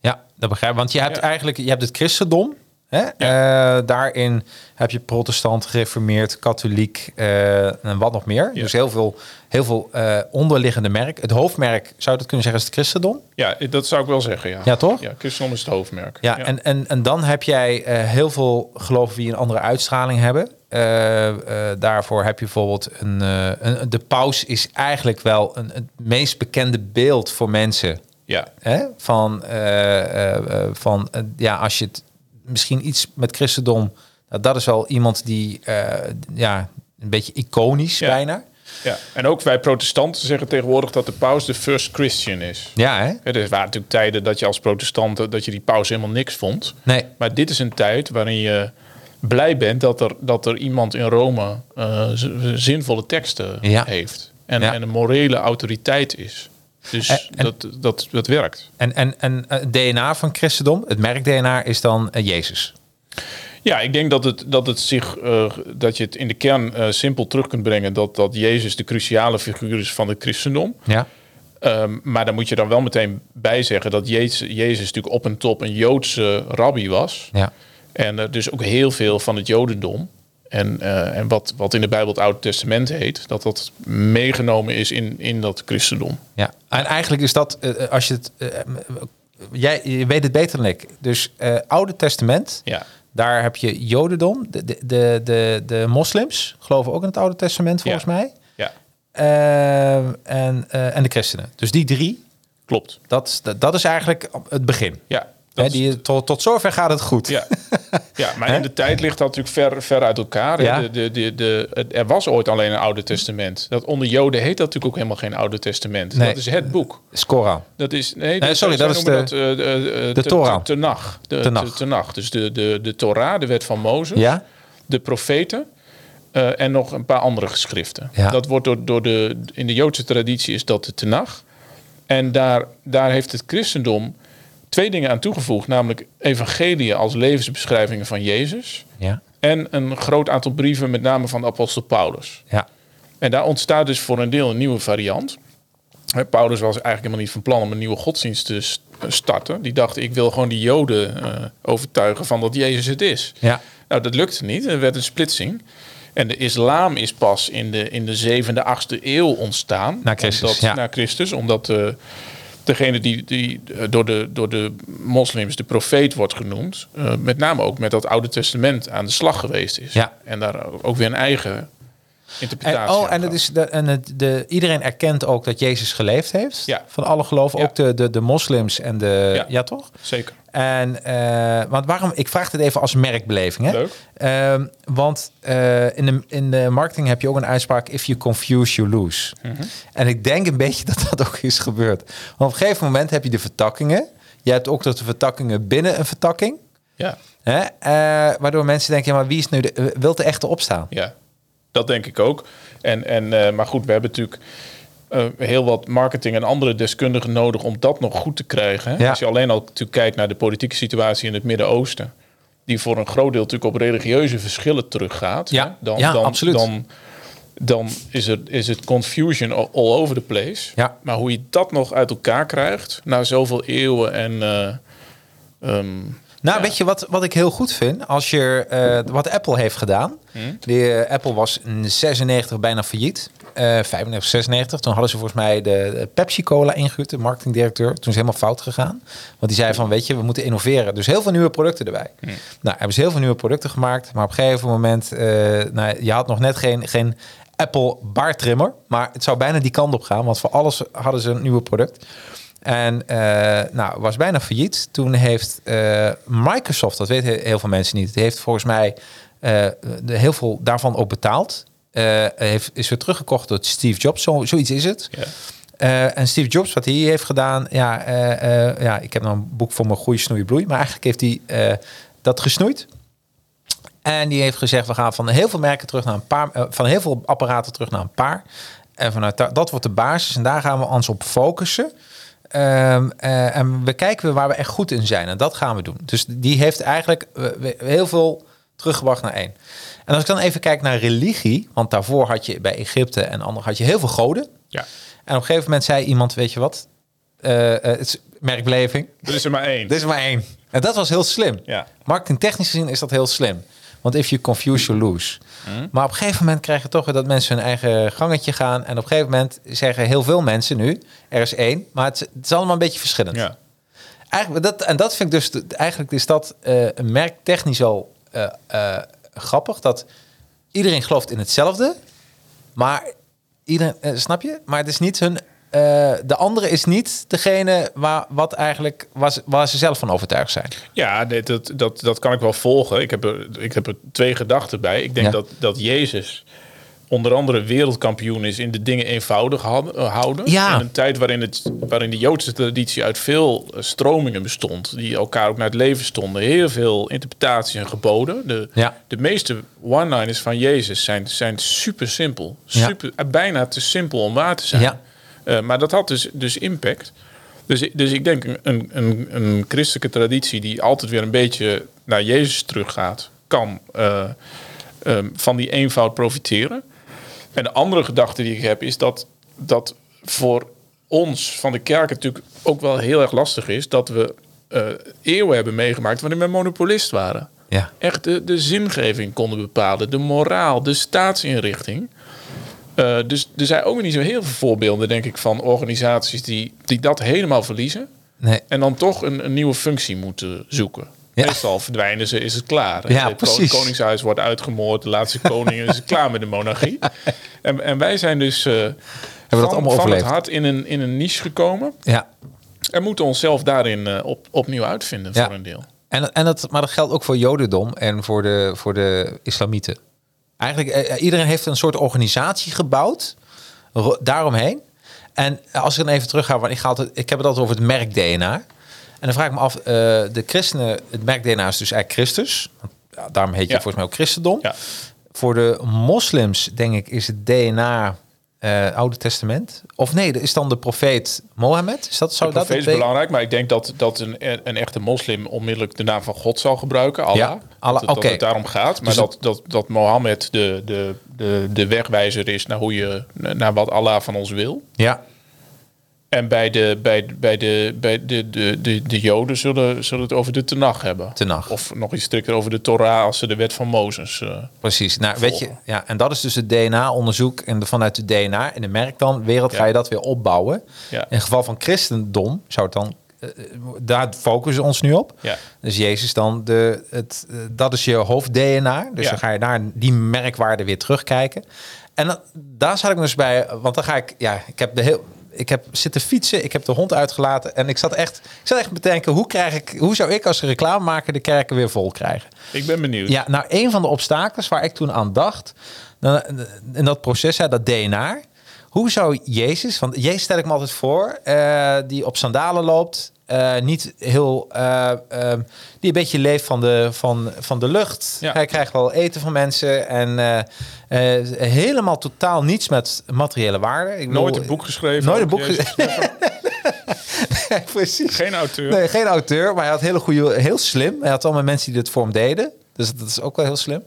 Ja, dat begrijp ik. Want je hebt Ja. eigenlijk je hebt het christendom. Hè? Eh, daarin heb je protestant, gereformeerd, katholiek eh, en wat nog meer. Ja. Dus heel veel, heel veel eh, onderliggende merk. Het hoofdmerk, zou je dat kunnen zeggen, is het christendom? Ja, dat zou ik wel zeggen, ja. Ja, toch? Ja, christendom is het hoofdmerk. Ja, En, en, en dan heb jij heel veel geloven die een andere uitstraling hebben. Daarvoor heb je bijvoorbeeld een, een. De paus is eigenlijk wel een, het meest bekende beeld voor mensen. Ja, Hè? Van, van ja, als je het misschien iets met christendom. nou, dat is wel iemand die eh, ja, een beetje iconisch Ja. bijna. ja. En ook wij protestanten zeggen tegenwoordig dat de paus de first Christian is. Ja, hè? Er waren natuurlijk tijden dat je als protestant dat je die paus helemaal niks vond. Nee. Maar dit is een tijd waarin je blij bent dat er, dat er iemand in Rome eh, zinvolle teksten Ja. heeft. En, Ja. en een morele autoriteit is. Dus En- en- dat, dat, dat werkt. En, en, en eh, het DNA van christendom, het merk DNA, is dan eh, Jezus. Ja, ik denk dat, het, dat, het zich, eh, dat je het in de kern eh, simpel terug kunt brengen dat, dat Jezus de cruciale figuur is van het christendom. Ja. Ehm, maar dan moet je dan wel meteen bij zeggen dat Jezus, Jezus natuurlijk op en top een Joodse rabbi was. Ja. En eh, dus ook heel veel van het Jodendom. En, eh, en wat, wat in de Bijbel het Oude Testament heet, dat dat meegenomen is in, in dat christendom. Ja, en eigenlijk is dat, eh, als je het, eh, jij je weet het beter dan ik. Dus eh, Oude Testament, Ja, Daar heb je Jodendom. De, de, de, de, de moslims geloven ook in het Oude Testament, volgens Ja. mij. Ja, Eh, en, eh, en de christenen. Dus die drie, klopt. dat, dat, dat is eigenlijk het begin. Ja, Die, tot, tot zover gaat het goed. Ja, ja maar in de tijd ligt dat natuurlijk ver, ver uit elkaar. Ja. De, de, de, de, er was ooit alleen een Oude Testament. Dat onder Joden heet dat natuurlijk ook helemaal geen Oude Testament. Nee. Dat is het boek. Is Koran. Dat is, nee, Nee, sorry, dat is de- dat, eh, de te- Torah. Tenach. De, Tenach. de Tenach. Dus de, de, de Torah, de wet van Mozes. Ja? De profeten. eh, en nog een paar andere geschriften. Ja. Dat wordt door, door de, in de Joodse traditie is dat de Tenach. En daar, daar heeft het christendom twee dingen aan toegevoegd. Namelijk evangelieën als levensbeschrijvingen van Jezus. Ja. En een groot aantal brieven, met name van de apostel Paulus. Ja. En daar ontstaat dus voor een deel een nieuwe variant. Paulus was eigenlijk helemaal niet van plan om een nieuwe godsdienst te st- starten. Die dacht, ik wil gewoon die Joden eh, overtuigen van dat Jezus het is. Ja. Nou, dat lukte niet. Er werd een splitsing. En de islam is pas in de, in de zevende, achtste eeuw ontstaan. Na Christus, Omdat, ja. Na Christus, omdat eh, degene die, die eh, door, de, door de moslims de profeet wordt genoemd... eh, met name ook met dat Oude Testament aan de slag geweest is. Ja. En daar ook weer een eigen interpretatie En, oh, en, het is de, en het, de, iedereen erkent ook dat Jezus geleefd heeft. Ja. Van alle geloven, Ja. ook de, de, de moslims en de... Ja, Ja. toch? Zeker. En, eh, want waarom, ik vraag dit even als merkbeleving. Hè? Leuk. Ehm, want eh, in, de, in de marketing heb je ook een uitspraak: if you confuse, you lose. Mhm. En ik denk een beetje dat dat ook is gebeurd. Want op een gegeven moment heb je de vertakkingen. Je hebt ook dat de vertakkingen binnen een vertakking. Ja. Hè? Eh, waardoor mensen denken: ja, maar wie is nu de, eh, wil de echte opstaan? Ja, dat denk ik ook. En, en, eh, maar goed, we hebben natuurlijk eh, heel wat marketing en andere deskundigen nodig om dat nog goed te krijgen. Ja. Als je alleen al natuurlijk kijkt naar de politieke situatie in het Midden-Oosten, die voor een groot deel natuurlijk op religieuze verschillen teruggaat. Ja. Dan, Ja, dan, absoluut. Dan, dan is het, is het confusion all over the place. Maar hoe je dat nog uit elkaar krijgt na zoveel eeuwen en. ehm, Nou, Ja. weet je wat, wat ik heel goed vind? Als je eh, wat Apple heeft gedaan. Die, eh, Apple was in 96 bijna failliet. Eh 95, 96. Toen hadden ze volgens mij de, Pepsi Cola ingehuurd, de marketingdirecteur. Toen is het helemaal fout gegaan. Want die zei van, weet je, we moeten innoveren. Dus heel veel nieuwe producten erbij. Nou, hebben ze heel veel nieuwe producten gemaakt. Maar op een gegeven moment, eh, nou, je had nog net geen, geen Apple baardtrimmer. Maar het zou bijna die kant op gaan. Want voor alles hadden ze een nieuwe product. En eh, nou, was bijna failliet. Toen heeft eh, Microsoft, dat weten heel veel mensen niet, heeft volgens mij eh, heel veel daarvan ook betaald. Heeft, is weer teruggekocht door Steve Jobs, zo, zoiets is het. en Steve Jobs, wat hij heeft gedaan, ja, ja, ik heb nou een boek voor mijn groei, snoei, bloei, maar eigenlijk heeft hij dat gesnoeid. En die heeft gezegd, we gaan van heel veel merken terug naar een paar, van heel veel apparaten terug naar een paar. En vanuit da- dat wordt de basis en daar gaan we ons op focussen. Ehm, eh, en we kijken waar we echt goed in zijn. En dat gaan we doen. Dus die heeft eigenlijk heel veel teruggebracht naar één. En als ik dan even kijk naar religie, want daarvoor had je bij Egypte en andere had je heel veel goden. ja. En op een gegeven moment zei iemand, weet je wat? Het is merkbeleving. Er is er maar één. Er is er maar één. En dat was heel slim. Ja. Marketingtechnisch gezien is dat heel slim. Want if you confuse, you lose. Mhm. Maar op een gegeven moment krijg je toch dat mensen hun eigen gangetje gaan. En op een gegeven moment zeggen heel veel mensen nu, er is één. Maar het, is- het is allemaal een beetje verschillend. Ja. Eigenlijk, dat, en dat vind ik dus, eigenlijk is dat eh, een merktechnisch wel eh, eh, grappig. Dat iedereen gelooft in hetzelfde. Maar iedereen, eh, snap je? Maar het is niet hun. Eh, de andere is niet degene waar, wat eigenlijk, waar, ze, waar ze zelf van overtuigd zijn. Ja, nee, dat, dat, dat kan ik wel volgen. Ik heb er, ik heb er twee gedachten bij. Ik denk Ja. dat, dat Jezus onder andere wereldkampioen is in de dingen eenvoudig eh, houden. Ja. In een tijd waarin, het, waarin de Joodse traditie uit veel eh, stromingen bestond. Die elkaar ook naar het leven stonden. Heel veel interpretaties en geboden. De, Ja. de meeste one-liners van Jezus zijn, zijn super simpel. Super, Bijna te simpel om waar te zijn. Ja. Eh, maar dat had dus, dus impact. Dus, ik- dus ik denk een, een, een, christelijke traditie die altijd weer een beetje naar Jezus teruggaat, kan eh, ehm, van die eenvoud profiteren. En de andere gedachte die ik heb is dat, dat voor ons van de kerk natuurlijk ook wel heel erg lastig is dat we eh, eeuwen hebben meegemaakt waarin we monopolist waren. Ja. Echt de, de zingeving konden bepalen, de moraal, de staatsinrichting. Eh, dus er zijn ook niet zo heel veel voorbeelden, denk ik, van organisaties die, die dat helemaal verliezen. Nee. En dan toch een, een nieuwe functie moeten zoeken. Ja. Meestal verdwijnen ze, is het klaar. Ja, het koningshuis wordt uitgemoord, de laatste koning is klaar met de monarchie. En, en wij zijn dus eh, van, allemaal van het hart in een, in een niche gekomen. Ja. En moeten onszelf daarin eh, op, opnieuw uitvinden Ja. voor een deel. En, en dat, maar dat geldt ook voor Jodendom en voor de, voor de islamieten. Eigenlijk, eh, iedereen heeft een soort organisatie gebouwd ro- daaromheen. En als ik dan even terug ga, want ik, ga altijd, ik heb het altijd over het merk DNA. En dan vraag ik me af, eh, de christenen, het merk DNA is dus eigenlijk Christus. Daarom heet je Ja. volgens mij ook christendom. Ja. Voor de moslims, denk ik, is het DNA eh, Oude Testament. Of nee, dat is dan de profeet Mohammed. Is dat, zou De dat profeet het is be- belangrijk, maar ik denk dat, dat een, een echte moslim onmiddellijk de naam van God zal gebruiken. Allah. Ja, Dat Allah, dat, oké. het daarom gaat. Maar Dus dat, dat, dat Mohammed de, de, de, de wegwijzer is naar, hoe je, naar wat Allah van ons wil. Ja, En bij de, bij, bij de, bij de, de, de, de Joden zullen, zullen het over de Tenach hebben. Tenach. Of nog iets strikter over de Torah als ze de wet van Mozes. eh, Precies. Nou, weet je, ja, en dat is dus het DNA-onderzoek. En de, vanuit het DNA in de merk dan wereld ga je dat weer opbouwen. Ja. In het geval van christendom zou het dan. eh, daar focussen we ons nu op. Ja. Dus Jezus dan, de, het, eh, dat is je hoofd-DNA. Dus Ja. dan ga je naar die merkwaarde weer terugkijken. En daar zat ik dus bij, want dan ga ik, ja, ik heb de heel, ik heb zitten fietsen, ik heb de hond uitgelaten en ik zat echt, ik zat echt te bedenken, hoe krijg ik, hoe zou ik als reclamemaker de kerken weer vol krijgen? ik ben benieuwd. Ja, nou, een van de obstakels waar ik toen aan dacht, in dat proces, hè, dat DNA. Hoe zou Jezus, want Jezus stel ik me altijd voor, eh, die op sandalen loopt, eh, niet heel, eh, eh, die een beetje leeft van de, van, van de lucht. Ja. Hij krijgt wel eten van mensen en eh, helemaal totaal niets met materiële waarde. Ik Nooit bedoel, een boek geschreven. Nooit een boek geschreven. Precies. Geen auteur. Nee, geen auteur, maar hij had hele goede, heel slim. Hij had allemaal mensen die dit voor hem deden. Dus dat is ook wel heel slim.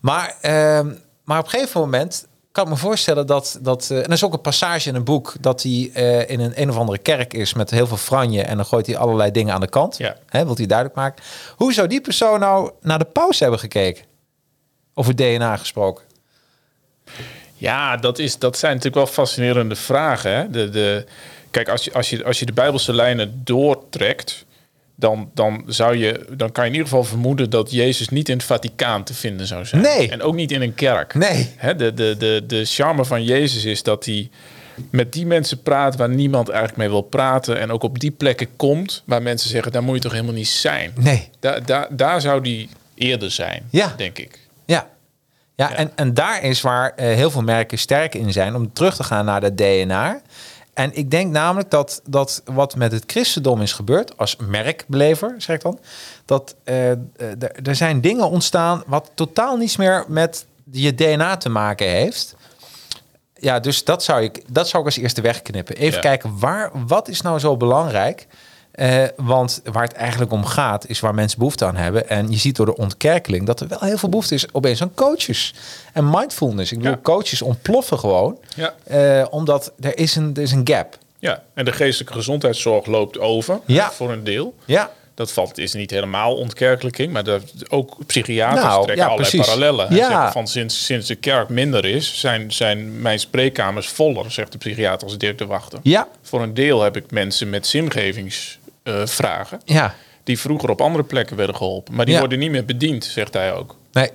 Maar, ehm, maar op een gegeven moment kan ik me voorstellen dat... dat eh, en er is ook een passage in een boek... dat hij eh, in een, een of andere kerk is met heel veel franje... en dan gooit hij allerlei dingen aan de kant. Ja. Hè, wilt hij duidelijk maken. Hoe zou die persoon nou naar de paus hebben gekeken? Over DNA gesproken. Ja, dat, is, dat zijn natuurlijk wel fascinerende vragen. Hè? De, de, kijk, als je, als, je, als je de Bijbelse lijnen doortrekt, dan, dan, zou je, dan kan je in ieder geval vermoeden dat Jezus niet in het Vaticaan te vinden zou zijn. Nee. En ook niet in een kerk. Nee. Hè? De, de, de, de charme van Jezus is dat hij met die mensen praat waar niemand eigenlijk mee wil praten. En ook op die plekken komt waar mensen zeggen, daar moet je toch helemaal niet zijn. Nee. Daar, daar, daar zou die eerder zijn, Ja. denk ik. Ja. Ja, En, en daar is waar eh, heel veel merken sterk in zijn om terug te gaan naar dat DNA. En ik denk namelijk dat, dat wat met het christendom is gebeurd, als merkbelever, zeg ik dan, dat eh, er- er zijn dingen ontstaan wat totaal niets meer met je DNA te maken heeft. Ja, dus dat zou ik, dat zou ik als eerste wegknippen. Even Ja. kijken, waar, wat is nou zo belangrijk? Eh, want waar het eigenlijk om gaat, is waar mensen behoefte aan hebben. En je ziet door de ontkerkeling dat er wel heel veel behoefte is opeens aan coaches. En mindfulness. Ik bedoel, Ja. coaches ontploffen gewoon. Ja. Eh, omdat er is, een, er is een gap. Ja, en de geestelijke gezondheidszorg loopt over Ja. voor een deel. Ja, Dat valt, is niet helemaal ontkerkelijking, maar dat, ook psychiaters Nou, trekken ja, allerlei precies. parallellen. En Ja. van sinds, sinds de kerk minder is, zijn, zijn mijn spreekkamers voller, zegt de psychiater als Dirk de Wachter. ja, Voor een deel heb ik mensen met zingevingsvragen, ja. die vroeger op andere plekken werden geholpen. Maar die Ja. worden niet meer bediend, zegt hij ook. Nee.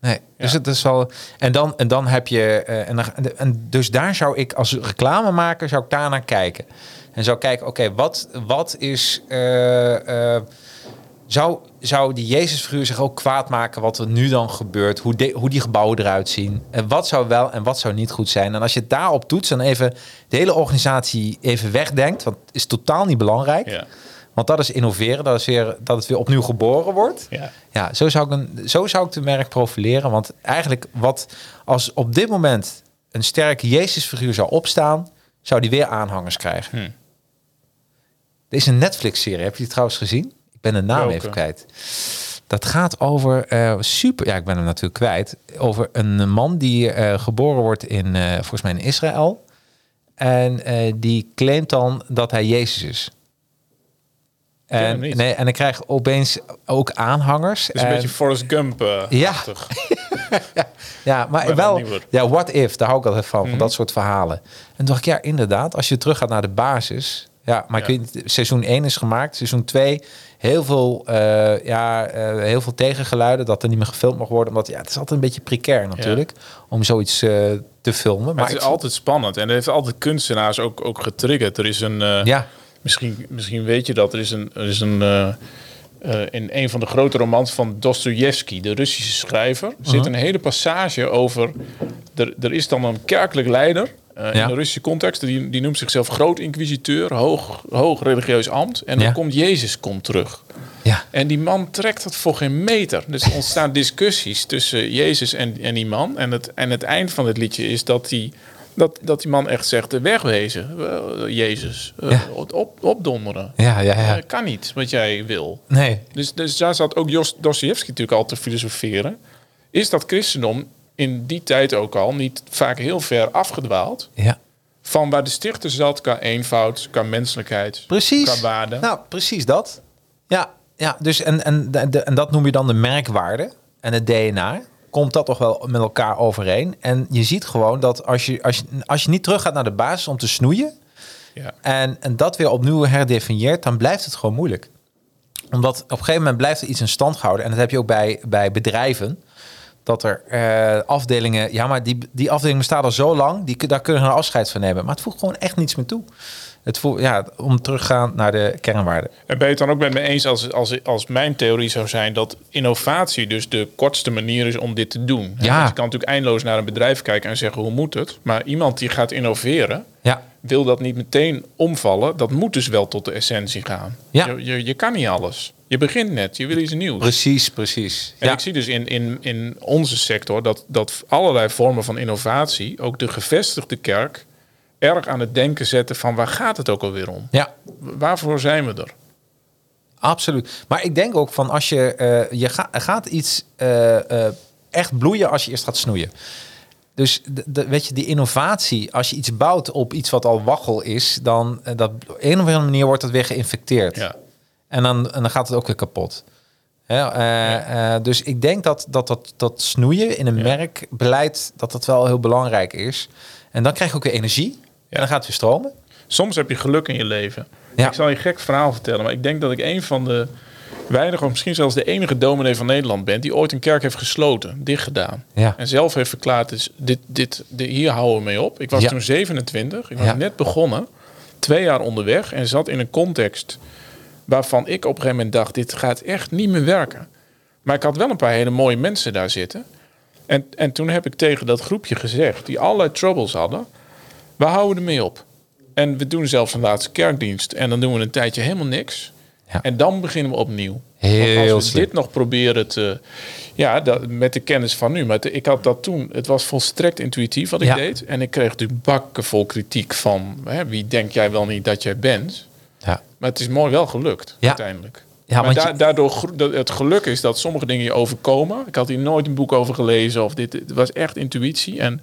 Nee, dus het is wel. En dan, en dan heb je. eh, en, dan, en dus daar zou ik als reclamemaker zou ik daar naar kijken. En zou kijken, oké, wat, wat is. eh, eh, zou, zou die Jezusfiguur zich ook kwaad maken wat er nu dan gebeurt? Hoe, de, hoe die gebouwen eruit zien? En wat zou wel en wat zou niet goed zijn? En als je het daarop toetst en even de hele organisatie even wegdenkt, want het is totaal niet belangrijk. Ja. Want dat is innoveren, dat, is weer, dat het weer opnieuw geboren wordt. Ja. Ja, zo zou, ik een, zo zou ik de merk profileren. Want eigenlijk, wat als op dit moment een sterke Jezusfiguur zou opstaan, zou die weer aanhangers krijgen. Hm. Er is een Netflix-serie, heb je die trouwens gezien? Ben de naam Welke? even kwijt. Dat gaat over eh, super. Ja, ik ben hem natuurlijk kwijt. Over een man die eh, geboren wordt in, eh, volgens mij in Israël. En die claimt dan dat hij Jezus is. En, nee, en dan krijg je opeens ook aanhangers. Is een En- beetje Forrest Gump Ja. achtig. Ja, maar wel. Ja, what if? Daar hou ik altijd van, Mhm. van dat soort verhalen. En toen dacht ik, ja, inderdaad, als je terug gaat naar de basis. Ja, maar ik Ja. weet seizoen 1 is gemaakt. Seizoen 2, heel veel, eh, ja, eh, heel veel tegengeluiden dat er niet meer gefilmd mag worden. Omdat ja, het is altijd een beetje precair natuurlijk om zoiets eh, te filmen. Maar Maar het is ik- altijd spannend. En het heeft altijd kunstenaars ook, ook getriggerd. Er is een... Ja, Misschien, misschien weet je dat. Er is een... Er is een in een van de grote romans van Dostoevsky, de Russische schrijver, zit een hele passage over. Er, er is dan een kerkelijk leider eh, Ja. in de Russische context. Die, die noemt zichzelf groot inquisiteur, hoog, hoog religieus ambt. En dan Ja. komt Jezus komt terug. ja, En die man trekt het voor geen meter. Dus er ontstaan discussies tussen Jezus en, en die man. En het, en het eind van het liedje is dat die, dat, dat die man echt zegt: wegwezen, eh, Jezus. eh, Ja. op, opdonderen. ja, ja, ja. Kan niet wat jij wil. Nee, Dus, dus daar zat ook Jos Dostoevsky natuurlijk al te filosoferen. Is dat christendom in die tijd ook al niet vaak heel ver afgedwaald ja. van waar de stichter zat qua eenvoud, qua menselijkheid, Precies. qua waarde? Nou, precies dat. Ja, ja dus en, en, de, en dat noem je dan de merkwaarde en het DNA. Komt dat toch wel met elkaar overeen? En je ziet gewoon dat als je, als je, als je niet terug gaat naar de basis om te snoeien ja. en, en dat weer opnieuw herdefinieert, dan blijft het gewoon moeilijk. Omdat op een gegeven moment blijft er iets in stand gehouden. En dat heb je ook bij, bij bedrijven. Dat er eh, afdelingen, ja, maar die, die afdeling bestaat al zo lang, die, daar kunnen we een afscheid van nemen. Maar het voegt gewoon echt niets meer toe. Het voelt, ja, om terug te gaan naar de kernwaarden. En ben je het dan ook met me eens als, als, als mijn theorie zou zijn dat innovatie dus de kortste manier is om dit te doen? Ja. want Je kan natuurlijk eindeloos naar een bedrijf kijken en zeggen hoe moet het? Maar iemand die gaat innoveren, Ja, wil dat niet meteen omvallen. Dat moet dus wel tot de essentie gaan. Ja. Je, je, je kan niet alles. Je begint net, je wil iets nieuws. precies, precies. En Ja, ik zie dus in, in, in onze sector dat, dat allerlei vormen van innovatie, ook de gevestigde kerk, erg aan het denken zetten van waar gaat het ook alweer om? ja, Waarvoor zijn we er? absoluut. Maar ik denk ook van als je, eh, je ga- gaat iets eh, eh, echt bloeien als je eerst gaat snoeien. Dus de, de- weet je, die innovatie, als je iets bouwt op iets wat al waggel is, dan dat, op een of andere manier wordt dat weer geïnfecteerd. Ja. En dan, en dan gaat het ook weer kapot. Eh, eh, dus ik denk dat dat, dat, dat snoeien in een merkbeleid, dat dat wel heel belangrijk is. En dan krijg je ook weer energie. En dan gaat het weer stromen. Soms heb je geluk in je leven. Ik zal je een gek verhaal vertellen, maar ik denk dat ik een van de weinige, of misschien zelfs de enige dominee van Nederland ben die ooit een kerk heeft gesloten, dicht gedaan. Ja. En zelf heeft verklaard, dus dit, dit, dit, hier houden we mee op. Ik was Ja. toen 27, ik was Ja. net begonnen, twee jaar onderweg en zat in een context waarvan ik op een gegeven moment dacht, dit gaat echt niet meer werken. Maar ik had wel een paar hele mooie mensen daar zitten. En, en toen heb ik tegen dat groepje gezegd, die allerlei troubles hadden, we houden ermee op. En we doen zelfs een laatste kerkdienst. En dan doen we een tijdje helemaal niks. Ja. En dan beginnen we opnieuw. Heel Want als we slim. dit nog proberen te... Ja, dat, met de kennis van nu. Maar ik had dat toen... Het was volstrekt intuïtief wat ik Ja. deed. En ik kreeg natuurlijk bakken vol kritiek van... Hè, wie denk jij wel niet dat jij bent? Maar het is mooi wel gelukt, Ja. uiteindelijk. Ja, maar da- daardoor het geluk is dat sommige dingen je overkomen. Ik had hier nooit een boek over gelezen. Of dit, het was echt intuïtie. En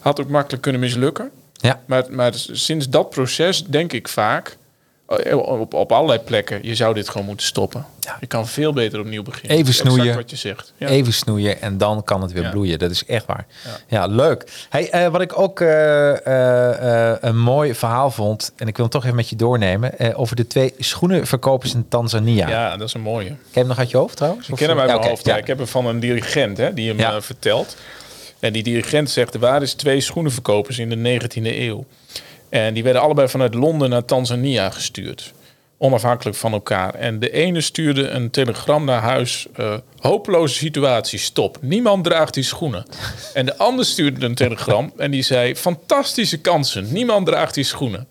had ook makkelijk kunnen mislukken. Ja. Maar, maar sinds dat proces denk ik vaak... eh, Op, op allerlei plekken, je zou dit gewoon moeten stoppen. Ja. Je kan veel beter opnieuw beginnen. Even snoeien. wat je zegt. Ja. Even snoeien en dan kan het weer Ja. bloeien. Dat is echt waar. Ja. Leuk. Hey, eh, wat ik ook eh, een mooi verhaal vond, en ik wil hem toch even met je doornemen, over de twee schoenenverkopers in Tanzania. ja, dat is een mooie. Ken je hem nog uit je hoofd trouwens? Ik ken hem uit mijn oké, hoofd. Ik heb hem van een dirigent hè, die hem vertelt. En die dirigent zegt, er waren eens twee schoenenverkopers in de 19e eeuw. En die werden allebei vanuit Londen naar Tanzania gestuurd. Onafhankelijk van elkaar. En de ene stuurde een telegram naar huis. eh, hopeloze situatie, stop. Niemand draagt die schoenen. En de ander stuurde een telegram en die zei... fantastische kansen, niemand draagt die schoenen.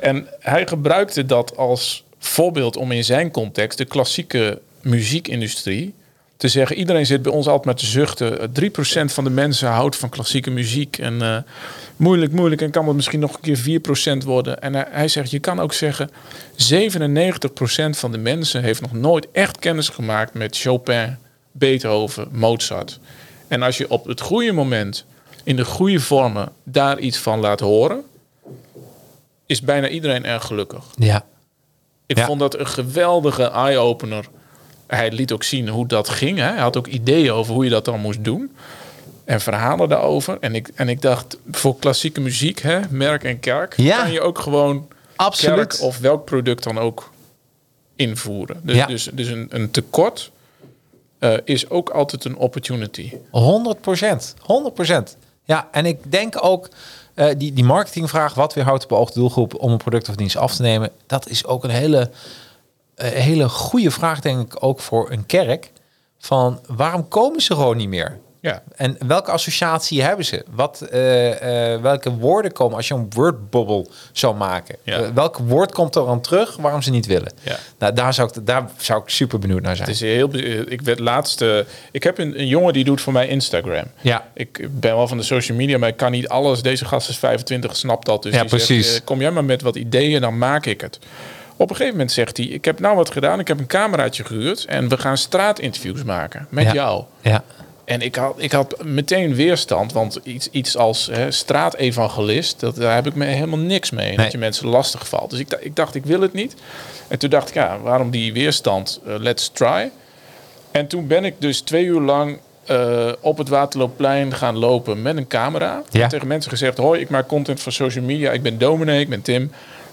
En hij gebruikte dat als voorbeeld om in zijn context de klassieke muziekindustrie te zeggen: iedereen zit bij ons altijd maar te zuchten. 3% van de mensen houdt van klassieke muziek. En eh, moeilijk, moeilijk. En kan het misschien nog een keer 4% worden. En hij, hij zegt: je kan ook zeggen: 97% van de mensen heeft nog nooit echt kennis gemaakt met Chopin, Beethoven, Mozart. En als je op het goede moment, in de goede vormen, daar iets van laat horen, is bijna iedereen erg gelukkig. Ja. Ik Ja. vond dat een geweldige eye-opener. Hij liet ook zien hoe dat ging. Hè. Hij had ook ideeën over hoe je dat dan moest doen. En verhalen daarover. En ik, en ik dacht, voor klassieke muziek, hè, merk en kerk, Ja. kan je ook gewoon Absoluut. kerk of welk product dan ook invoeren. Dus, Ja. dus, dus een, een tekort eh, is ook altijd een opportunity. 100 procent. 100 procent. Ja, en ik denk ook eh, die, die marketingvraag, wat weer houdt op beoogde doelgroep om een product of dienst af te nemen, dat is ook een hele, hele goede vraag, denk ik, ook voor een kerk. Van waarom komen ze gewoon niet meer? Ja. En welke associatie hebben ze? Wat, eh, eh, welke woorden komen als je een wordbubble zou maken? Ja. Eh, welk woord komt er dan terug waarom ze niet willen? Ja. Nou, daar, zou ik, daar zou ik super benieuwd naar zijn. Het is heel, ik werd laatste. Ik heb een, een jongen die doet voor mij Instagram. Ja. Ik ben wel van de social media, maar ik kan niet alles. Deze gast is 25, snapt dat. Dus Ja, zegt, precies. eh, kom jij maar met wat ideeën, dan maak ik het. Op een gegeven moment zegt hij: Ik heb nou wat gedaan. Ik heb een cameraatje gehuurd en we gaan straatinterviews maken met Ja. jou. Ja. En ik had, ik had meteen weerstand, want iets, iets als hè, straatevangelist, dat, daar heb ik me helemaal niks mee. Nee. Dat je mensen lastig valt. Dus ik, ik dacht, ik wil het niet. En toen dacht ik, ja, waarom die weerstand? Eh, let's try. En toen ben ik dus twee uur lang eh, op het Waterloopplein gaan lopen met een camera. Ja. Tegen mensen gezegd, hoi, ik maak content voor social media. Ik ben dominee, ik ben Tim.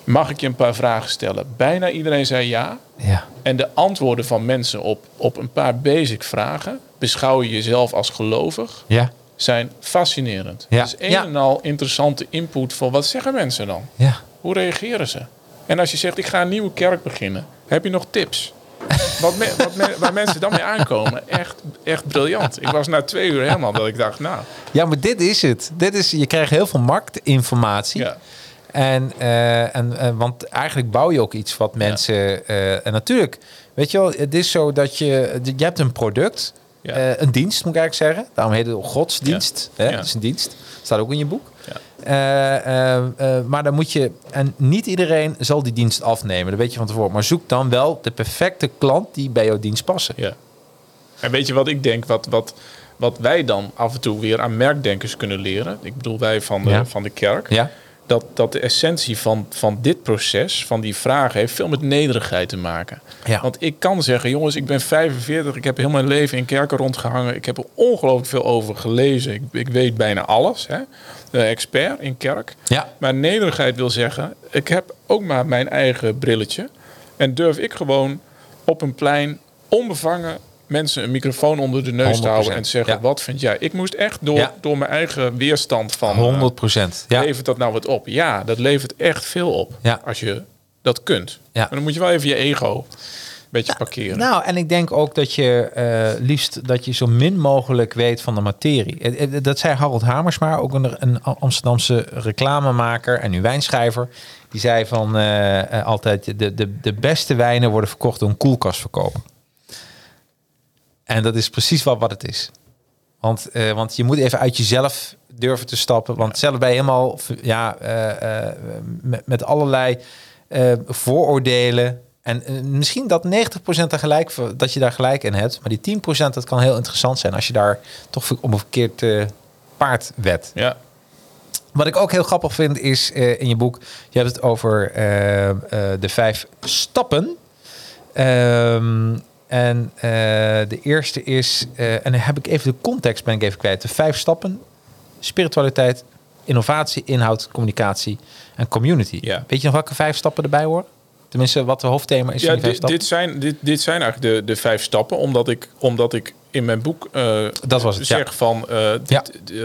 Mag ik je een paar vragen stellen? Bijna iedereen zei ja. Ja. En de antwoorden van mensen op, op een paar basic vragen, beschouw je jezelf als gelovig, Ja. zijn fascinerend. Ja. Het is een Ja. en al interessante input voor wat zeggen mensen dan? Ja. Hoe reageren ze? En als je zegt, ik ga een nieuwe kerk beginnen, heb je nog tips? Wat me- wat me- waar mensen dan mee aankomen, echt, echt briljant. Ik was na twee uur helemaal dat ik dacht, nou, Ja, maar dit is het. Dit is, je krijgt heel veel marktinformatie. ja, En, eh, en, eh, want eigenlijk bouw je ook iets wat mensen. eh, en natuurlijk, weet je wel, het is zo dat je. Je hebt een product, Ja. een dienst moet ik eigenlijk zeggen. Daarom heet het ook godsdienst. Hè? Het is een dienst. Staat ook in je boek. Maar dan moet je. En niet iedereen zal die dienst afnemen. Dat weet je van tevoren. Maar zoek dan wel de perfecte klant die bij jouw dienst passen. ja. En weet je wat ik denk, wat, wat, wat wij dan af en toe weer aan merkdenkers kunnen leren? Ik bedoel, wij van de, van de kerk. Ja? Dat, dat de essentie van, van dit proces, van die vragen, heeft veel met nederigheid te maken. Ja. Want ik kan zeggen, jongens, ik ben 45, ik heb heel mijn leven in kerken rondgehangen. Ik heb er ongelooflijk veel over gelezen. Ik, ik weet bijna alles, hè? De expert in kerk. Ja. Maar nederigheid wil zeggen, ik heb ook maar mijn eigen brilletje. En durf ik gewoon op een plein onbevangen mensen een microfoon onder de neus te 100%, houden en te zeggen, ja. wat vind jij? Ik moest echt door, Ja. door mijn eigen weerstand van... eh, 100 procent. Ja. Levert dat nou wat op? Ja, dat levert echt veel op. Ja. Als je dat kunt. Ja. Maar dan moet je wel even je ego een beetje parkeren. Nou, en ik denk ook dat je eh, liefst dat je zo min mogelijk weet van de materie. Eh, eh, Dat zei Harold Hamersma, ook een, een Amsterdamse reclamemaker en nu wijnschrijver. Die zei van eh, eh, altijd de, de, de beste wijnen worden verkocht door een koelkastverkoper. En dat is precies wat, wat het is. Want, eh, want je moet even uit jezelf durven te stappen. Want zelf ben je helemaal ja, eh, eh, met, met allerlei vooroordelen. En misschien dat 90% er gelijk, dat je daar gelijk in hebt. Maar die 10% dat kan heel interessant zijn als je daar toch op een verkeerd paard wet. Ja. Wat ik ook heel grappig vind is in je boek, je hebt het over de vijf stappen. Ehm, en eh, de eerste is, eh, en dan heb ik even de context ben ik even kwijt. De vijf stappen: spiritualiteit, innovatie, inhoud, communicatie en community. Ja. Weet je nog welke vijf stappen erbij horen? Tenminste, wat de hoofdthema is Ja, van die vijf dit, stappen. dit, zijn, dit, dit zijn eigenlijk de, de vijf stappen. Omdat ik, omdat ik in mijn boek eh, Dat was het, ja. zeg van... dit, eh,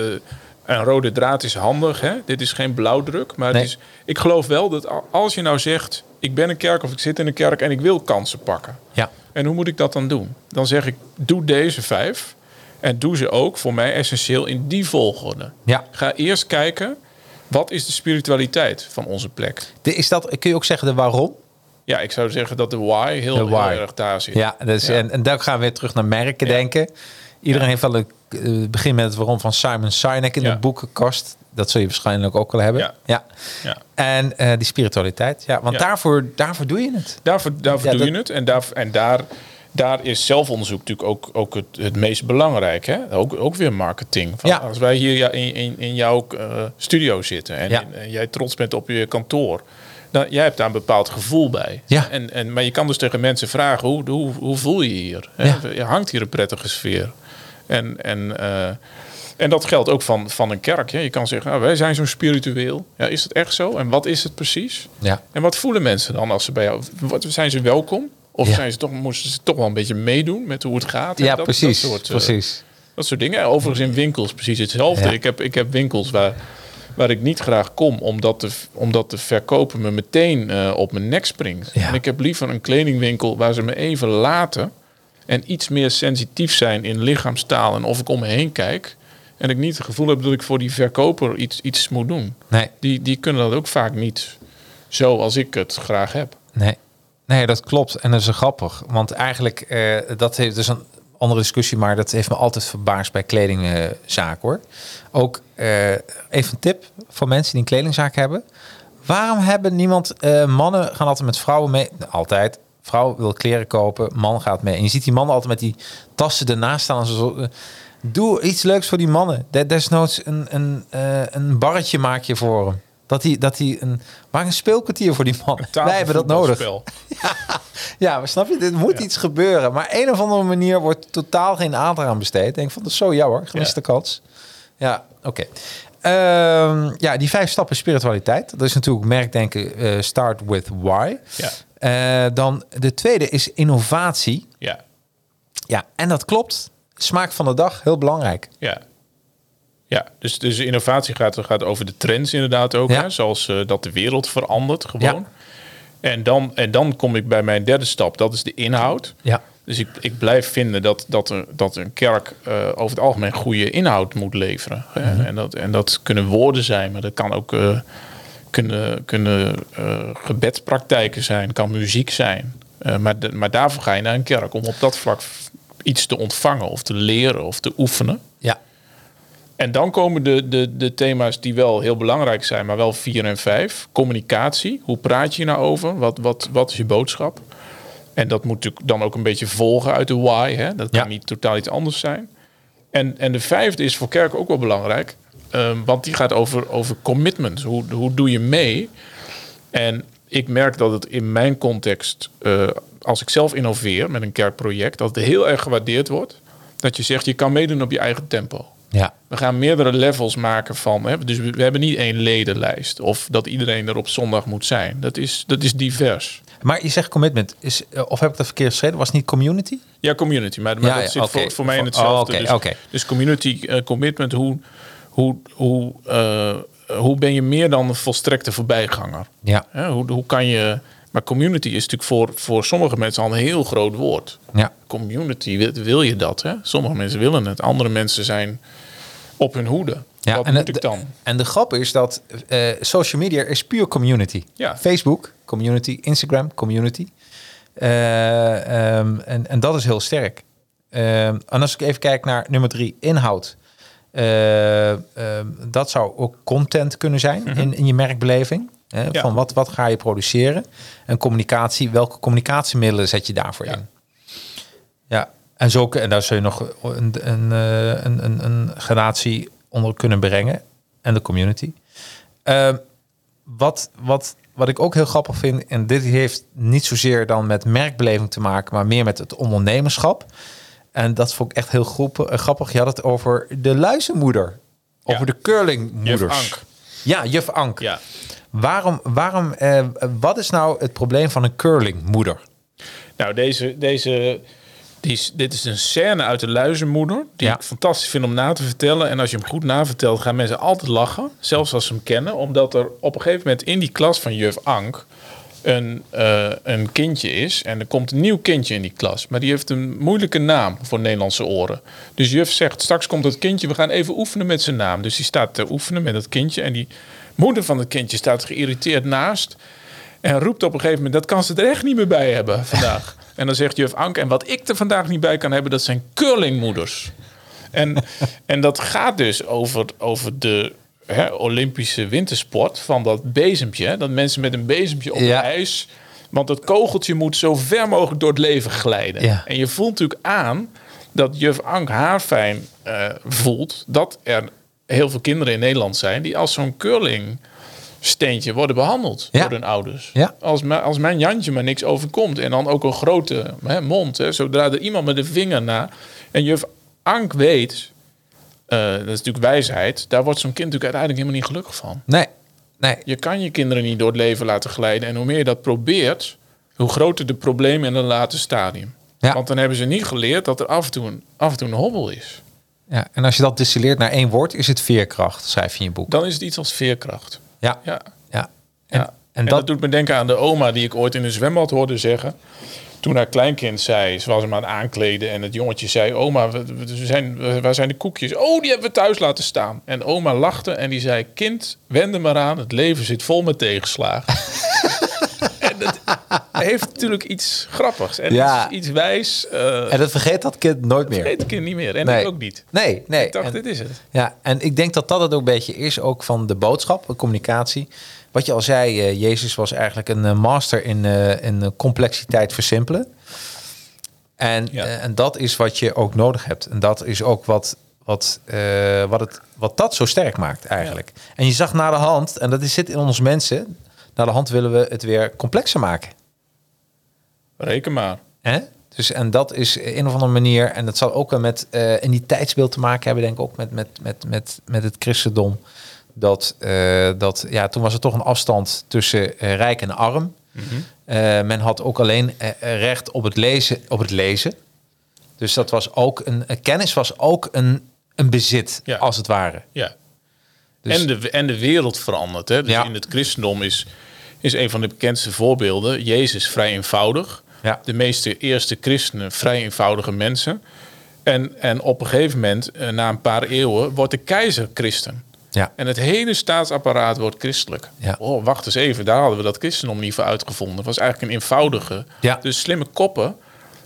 een rode draad is handig. Hè? Dit is geen blauwdruk. Maar Nee. het is, ik geloof wel dat als je nou zegt... ik ben een kerk of ik zit in een kerk en ik wil kansen pakken. Ja, En hoe moet ik dat dan doen? Dan zeg ik, doe deze vijf. En doe ze ook voor mij essentieel in die volgorde. ja. Ga eerst kijken, wat is de spiritualiteit van onze plek? De, is dat, kun je ook zeggen de waarom? Ja, ik zou zeggen dat de why heel, De why. heel erg daar zit. Ja, dus, Ja. En, en daar gaan we weer terug naar merken Ja. denken. Iedereen heeft wel een eh, begin met het waarom van Simon Sinek in Ja. het boekenkast. Dat zul je waarschijnlijk ook wel hebben. Ja. ja. Ja. En eh, die spiritualiteit. Ja, want Ja. Daarvoor, daarvoor doe je het. Daarvoor, daarvoor doe dat- je het. En, daar, en daar, daar is zelfonderzoek natuurlijk ook, ook het, het meest belangrijk. Hè? Ook, ook weer marketing. Van. Als wij hier ja, in, in, in jouw eh, studio zitten en, en jij trots bent op je kantoor. Dan, jij hebt daar een bepaald gevoel bij. Ja. En, en, maar je kan dus tegen mensen vragen, hoe, hoe, hoe voel je je hier? Ja. Er hangt hier een prettige sfeer. En, en, eh, En dat geldt ook van, van een kerk. Hè. Je kan zeggen, nou, wij zijn zo spiritueel. Ja, is het echt zo? En wat is het precies? Ja. En wat voelen mensen dan als ze bij jou... Wat, zijn ze welkom? Of Ja. zijn ze toch, moesten ze toch wel een beetje meedoen met hoe het gaat? Ja, dat- precies. Dat soort, eh, precies. dat soort dingen. Overigens in winkels precies hetzelfde. Ja. Ik, heb, ik heb winkels waar, waar ik niet graag kom, omdat de, omdat de verkoper me meteen eh, op mijn nek springt. Ja. En ik heb liever een kledingwinkel waar ze me even laten en iets meer sensitief zijn in lichaamstaal en of ik om me heen kijk. En ik niet het gevoel heb dat ik voor die verkoper iets, iets moet doen. Nee, Die, die kunnen dat ook vaak niet zo als ik het graag heb. nee. Nee, dat klopt. En dat is grappig. Want eigenlijk, eh, dat heeft dus een andere discussie, maar dat heeft me altijd verbaasd bij kledingzaken hoor. Ook eh, even een tip voor mensen die een kledingzaak hebben. Waarom hebben niemand, eh, mannen gaan altijd met vrouwen mee, altijd. Vrouw wil kleren kopen, man gaat mee. En je ziet die mannen altijd met die tassen ernaast staan. Zo, doe iets leuks voor die mannen. De- Desnoods een, een, eh, een barretje maak je voor hem. Dat hij, dat hij een, maak een speelkwartier voor die mannen. Wij hebben dat nodig. Ja, maar snap je? Er moet iets gebeuren. Maar een of andere manier wordt totaal geen aandacht aan besteed. Ik denk van, dat is zo jammer. Gemiste kans. Ja, oké. Ehm, ja, die vijf stappen spiritualiteit. Dat is natuurlijk merkdenken eh, start with why. Ja. Eh, dan de tweede is innovatie. Ja, Ja, en dat klopt. Smaak van de dag, heel belangrijk. ja. Ja, dus, dus innovatie gaat, gaat over de trends inderdaad ook. Ja. Hè? Zoals eh, dat de wereld verandert gewoon. Ja. En, dan, en dan kom ik bij mijn derde stap. Dat is de inhoud. Ja. Dus ik, ik blijf vinden dat, dat, er, dat een kerk eh, over het algemeen goede inhoud moet leveren. Mhm. En, dat, en dat kunnen woorden zijn, maar dat kan ook eh, kunnen, kunnen gebedspraktijken zijn, kan muziek zijn. Maar, de- maar daarvoor ga je naar een kerk om op dat vlak iets te ontvangen of te leren of te oefenen. Ja. En dan komen de, de, de thema's die wel heel belangrijk zijn, maar wel vier en vijf. Communicatie. Hoe praat je nou over? Wat, wat, wat is je boodschap? En dat moet natuurlijk dan ook een beetje volgen uit de why. Hè? Dat kan Ja. niet totaal iets anders zijn. En, en de vijfde is voor kerk ook wel belangrijk. ehm, want die gaat over, over commitment. Hoe, hoe doe je mee? En ik merk dat het in mijn context, eh, als ik zelf innoveer met een kerkproject, dat het heel erg gewaardeerd wordt. Dat je zegt, je kan meedoen op je eigen tempo. Ja. We gaan meerdere levels maken van. Hè, dus we, hebben niet één ledenlijst. Of dat iedereen er op zondag moet zijn. Dat is, dat is divers. Maar je zegt commitment. Is, eh, of heb ik dat verkeerd geschreven? Was het niet community? Ja, community. Maar, maar Ja, dat ja, zit voor, voor mij in Oh, hetzelfde. dus, dus community eh, commitment. Hoe, hoe, hoe, eh, hoe ben je meer dan een volstrekte voorbijganger? Ja. Hoe, hoe kan je... Maar community is natuurlijk voor, voor sommige mensen al een heel groot woord. Ja. Community, wil, wil je dat? Hè? Sommige mensen willen het. Andere mensen zijn op hun hoede. Wat en moet de- ik dan? En de grap is dat eh, social media is puur community. Ja. Facebook, community. Instagram, community. Eh, ehm, en, en dat is heel sterk. Ehm, en als ik even kijk naar nummer drie, inhoud. Eh, ehm, dat zou ook content kunnen zijn in, in je merkbeleving. Hè? Ja. Van wat, wat ga je produceren? En communicatie, welke communicatiemiddelen zet je daarvoor in? Ja, en, zo, en daar zul je nog een, een, eh, een, een, een gradatie onder kunnen brengen. En de community. Ehm, wat, wat, wat ik ook heel grappig vind, en dit heeft niet zozeer dan met merkbeleving te maken, maar meer met het ondernemerschap. En dat vond ik echt heel groep- eh, grappig. Je had het over de luizenmoeder. Ja. Over de curlingmoeders. Juf Ank. Ja, juf Ank. Ja. Waarom, waarom, eh, wat is nou het probleem van een curlingmoeder? Nou, deze, deze, die is, dit is een scène uit de Luizenmoeder. Die Ja. ik fantastisch vind om na te vertellen. En als je hem goed navertelt, gaan mensen altijd lachen. Zelfs als ze hem kennen. Omdat er op een gegeven moment in die klas van juf Ank... Een, eh, een kindje is. En er komt een nieuw kindje in die klas. Maar die heeft een moeilijke naam voor Nederlandse oren. Dus juf zegt, straks komt het kindje. We gaan even oefenen met zijn naam. Dus die staat te oefenen met het kindje. En die moeder van het kindje staat geïrriteerd naast. En roept op een gegeven moment, dat kan ze er echt niet meer bij hebben vandaag. en dan zegt juf Ank, en wat ik er vandaag niet bij kan hebben, dat zijn curlingmoeders. En, en dat gaat dus over, over de hè, Olympische wintersport van dat bezempje. Dat mensen met een bezempje op Ja. het ijs... Want dat kogeltje moet zo ver mogelijk door het leven glijden. Ja. En je voelt natuurlijk aan dat juf Ank haarfijn eh voelt... dat er heel veel kinderen in Nederland zijn... die als zo'n curling steentje worden behandeld Ja. door hun ouders. Ja. Als, mijn- als mijn Jantje maar niks overkomt en dan ook een grote hè, mond, hè, zodra er iemand met de vinger na. En juf Ank weet, eh, dat is natuurlijk wijsheid. Daar wordt zo'n kind natuurlijk uiteindelijk helemaal niet gelukkig van. Nee, nee. Je kan je kinderen niet door het leven laten glijden. En hoe meer je dat probeert, hoe groter de problemen in een later stadium. Ja. Want dan hebben ze niet geleerd dat er af en toe een, af en toe een hobbel is. Ja, en als je dat distilleert naar één woord, is het veerkracht, schrijf je in je boek. Dan is het iets als veerkracht. Ja, Ja. ja. En, Ja. en, En, dat, dat, doet me denken aan de oma die ik ooit in een zwembad hoorde zeggen. Toen haar kleinkind zei, ze was hem aan het aankleden en het jongetje zei: Oma, we, zijn, waar zijn de koekjes? Oh, die hebben we thuis laten staan. En oma lachte en die zei: Kind, wend er maar aan, het leven zit vol met tegenslagen. dat heeft natuurlijk iets grappigs en Ja. iets, iets wijs. eh en dat vergeet dat kind nooit meer. vergeet ik kind niet meer. En nee. ik ook niet. Nee, nee. Ik dacht, En- dit is het. Ja, en ik denk dat dat het ook een beetje is, ook van de boodschap, de communicatie. Wat je al zei, eh, Jezus was eigenlijk een eh, master in, in complexiteit versimpelen. En, Ja. en dat is wat je ook nodig hebt. En dat is ook wat, wat, wat, het, wat dat zo sterk maakt eigenlijk. En je zag naar de hand, en dat is, zit in ons mensen, naar de hand willen we het weer complexer maken. Reken maar. Hè? Dus, en dat is een of andere manier, en dat zal ook wel met eh, in die tijdsbeeld te maken hebben, denk ik ook met, met, met, met, met het christendom. Dat, eh, dat ja, toen was er toch een afstand tussen eh, rijk en arm. Eh, men had ook alleen recht op het lezen. Op het lezen. Dus dat was ook een, kennis was ook een, een bezit, Ja. als het ware. Ja. Dus- en, de, en de wereld verandert. Hè? Dus Ja. in het christendom is, is een van de bekendste voorbeelden. Jezus vrij eenvoudig. Ja. De meeste eerste christenen vrij eenvoudige mensen. En, en op een gegeven moment, eh, na een paar eeuwen, wordt de keizer christen. Ja. En het hele staatsapparaat wordt christelijk. Ja. Oh, wacht eens even, daar hadden we dat christendom niet voor uitgevonden. Het was eigenlijk een eenvoudige. Ja. Dus slimme koppen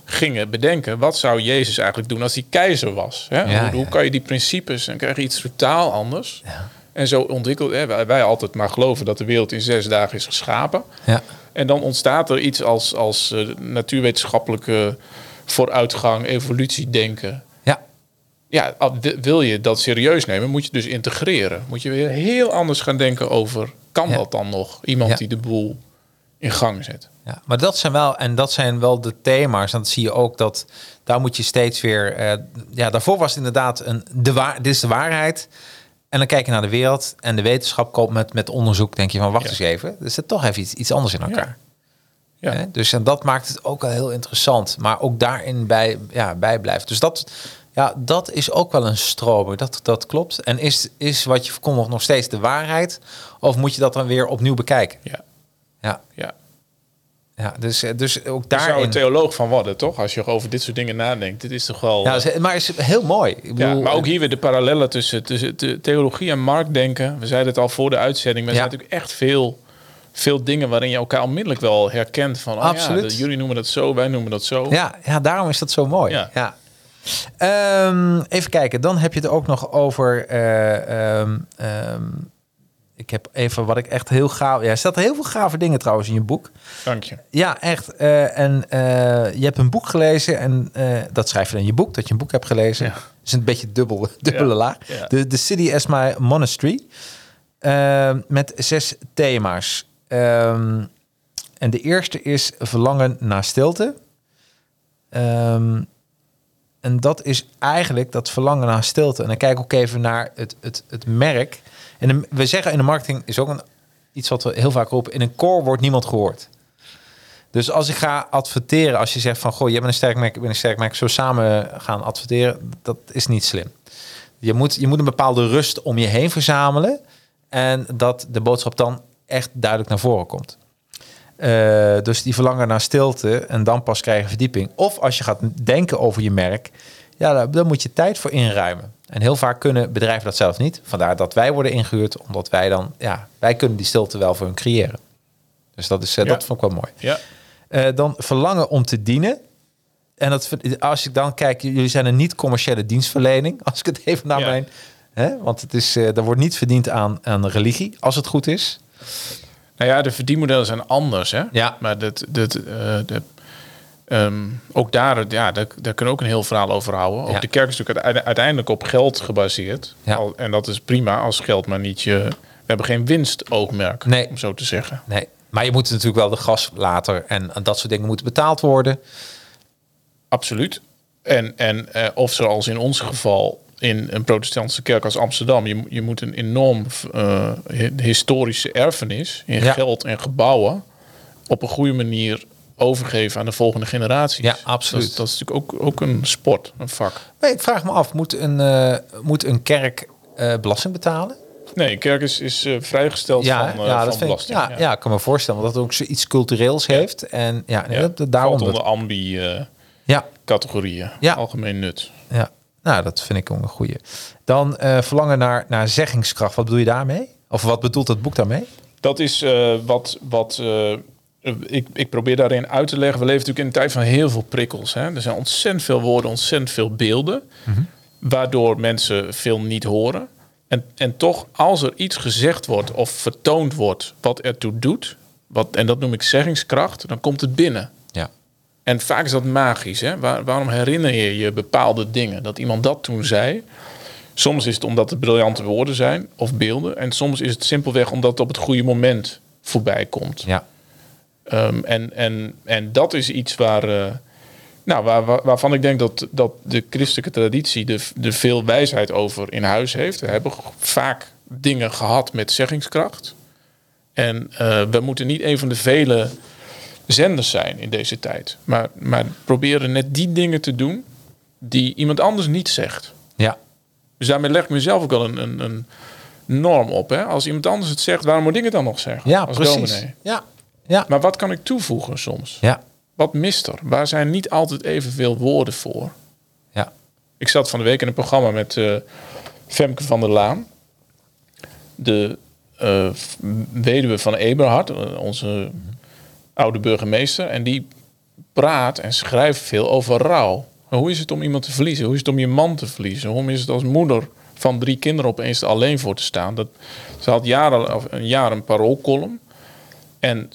gingen bedenken... wat zou Jezus eigenlijk doen als hij keizer was? Hè? Ja, hoe, kan je die principes... en krijg je iets totaal anders. Ja. En zo ontwikkeld... Hè, wij, wij altijd maar geloven dat de wereld in zes dagen is geschapen. Ja. En dan ontstaat er iets als, als eh, natuurwetenschappelijke vooruitgang... evolutiedenken Ja. ja, wil je dat serieus nemen, moet je dus integreren. Moet je weer heel anders gaan denken over, kan Ja. dat dan nog? Iemand Ja. die de boel in gang zet. Ja, maar dat zijn wel en dat zijn wel de thema's. En dat zie je ook dat daar moet je steeds weer. eh, ja, daarvoor was het inderdaad een de waar. Dit is de waarheid. En dan kijk je naar de wereld en de wetenschap komt met, met onderzoek. Denk je van wacht Ja. eens even. Er zit toch even iets, iets anders in elkaar. Ja. Dus en dat maakt het ook wel heel interessant. Maar ook daarin bij, ja, bij blijft. Dus dat, ja, dat is ook wel een stromer. Dat, dat klopt. En is, is wat je verkondigt nog steeds de waarheid? Of moet je dat dan weer opnieuw bekijken? Ja, Ja, ja. Ja dus, eh, dus ook Daar zou een theoloog van worden, toch? Als je over dit soort dingen nadenkt. Dit is toch wel... Ja, eh, maar is heel mooi. Ik ja, bedoel, maar ook hier weer de parallellen tussen, tussen de theologie en marktdenken. We zeiden het al voor de uitzending. Maar er Ja. zijn natuurlijk echt veel, veel dingen waarin je elkaar onmiddellijk wel herkent. Van, oh ja, Absoluut. dat- jullie noemen dat zo, wij noemen dat zo. Ja, ja, daarom is dat zo mooi. Ja. Ja. Ehm, even kijken, dan heb je het ook nog over. eh, ehm, ehm, ik heb even wat ik echt heel gaaf. Ja, er staat heel veel gave dingen trouwens in je boek. Dank je. Ja, echt. eh, en eh, je hebt een boek gelezen en eh, dat schrijf je dan in je boek, dat je een boek hebt gelezen. Ja. Is een beetje dubbel, dubbele Ja, laag. ja. De, The City as My Monastery. Met zes thema's. Ehm, en de eerste is verlangen naar stilte. Ehm, en dat is eigenlijk dat verlangen naar stilte. En dan kijk ik ook even naar het, het, het merk. En we zeggen in de marketing is ook een, iets wat we heel vaak roepen. In een core wordt niemand gehoord. Dus als ik ga adverteren, als je zegt van... goh, je bent een sterk merk, ik ben een sterk merk... zo samen gaan adverteren, dat is niet slim. Je moet, je moet een bepaalde rust om je heen verzamelen... en dat de boodschap dan echt duidelijk naar voren komt. Eh, dus die verlangen naar stilte en dan pas krijgen verdieping. Of als je gaat denken over je merk, ja, daar, daar moet je tijd voor inruimen. En heel vaak kunnen bedrijven dat zelf niet. Vandaar dat wij worden ingehuurd, omdat wij dan, ja, wij kunnen die stilte wel voor hun creëren. Dus dat, is, eh, Ja. dat vond ik wel mooi. Ja. Eh, dan verlangen om te dienen. En dat, als ik dan kijk, jullie zijn een niet-commerciële dienstverlening. Als ik het even naar Ja. mijn. Hè, want het is, eh er wordt niet verdiend aan, aan religie, als het goed is. Nou ja, de verdienmodellen zijn anders, hè? Ja. Maar dat, dat, de, ehm, ook daar, ja, daar, daar kunnen we ook een heel verhaal over houden. Ook Ja. de kerk is natuurlijk uite- uiteindelijk op geld gebaseerd. Ja. Al, en dat is prima als geld maar niet je... We hebben geen winstoogmerk, Nee. om zo te zeggen. Nee, maar je moet natuurlijk wel de gas later en, en dat soort dingen moeten betaald worden. Absoluut. En, en eh, of zoals in ons geval in een protestantse kerk als Amsterdam. Je, je moet een enorm eh, hi- historische erfenis in Ja. geld en gebouwen op een goede manier overgeven aan de volgende generaties. Ja, absoluut. Dat, is- dat is natuurlijk ook, ook een sport, een vak. Maar ik vraag me af, moet een, eh, moet een kerk eh, belasting betalen? Nee, een kerk is, is eh, vrijgesteld Ja, van, ja, van dat vind ik, belasting. ja, ja. ik kan me voorstellen dat het ook zoiets cultureels heeft. En ja, nee, Ja, dat, dat- daarom. Valt Dat, onder ambi-categorieën. ja, Ja. Algemeen nut. ja, nou, dat vind ik ook een goeie. Dan eh, verlangen naar, naar zeggingskracht. Wat bedoel je daarmee? Of wat bedoelt het boek daarmee? Dat is eh, wat, wat eh, ik, ik probeer daarin uit te leggen. We leven natuurlijk in een tijd van heel veel prikkels. Hè? Er zijn ontzettend veel woorden, ontzettend veel beelden. Waardoor mensen veel niet horen. En, en toch, als er iets gezegd wordt of vertoond wordt wat ertoe doet... Wat, en dat noem ik zeggingskracht, dan komt het binnen. Ja. En vaak is dat magisch. Hè? Waar- waarom herinner je je bepaalde dingen? Dat iemand dat toen zei. Soms is het omdat het briljante woorden zijn of beelden. En soms is het simpelweg omdat het op het goede moment voorbij komt. Ja. Ehm, en, en, en dat is iets waar, eh, nou, waar, waar- waarvan ik denk dat, dat de christelijke traditie er de veel wijsheid over in huis heeft. We hebben vaak dingen gehad met zeggingskracht. En eh, we moeten niet een van de vele zenders zijn in deze tijd. Maar, maar proberen net die dingen te doen die iemand anders niet zegt. Ja. Dus daarmee leg ik mezelf ook wel een, een, een norm op. Hè? Als iemand anders het zegt, waarom moet ik het dan nog zeggen? Ja, als precies. dominee? Ja. Ja. Maar wat kan ik toevoegen soms? Ja. Wat mist er? Waar zijn niet altijd evenveel woorden voor? Ja. Ik zat van de week in een programma met eh, Femke van der Laan. De eh, weduwe van Eberhard, eh, onze oude burgemeester. En die praat en schrijft veel over rouw. Hoe is het om iemand te verliezen? Hoe is het om je man te verliezen? Hoe is het als moeder van drie kinderen opeens alleen voor te staan? Dat, ze had jaren, of een jaar een paroolcolumn. En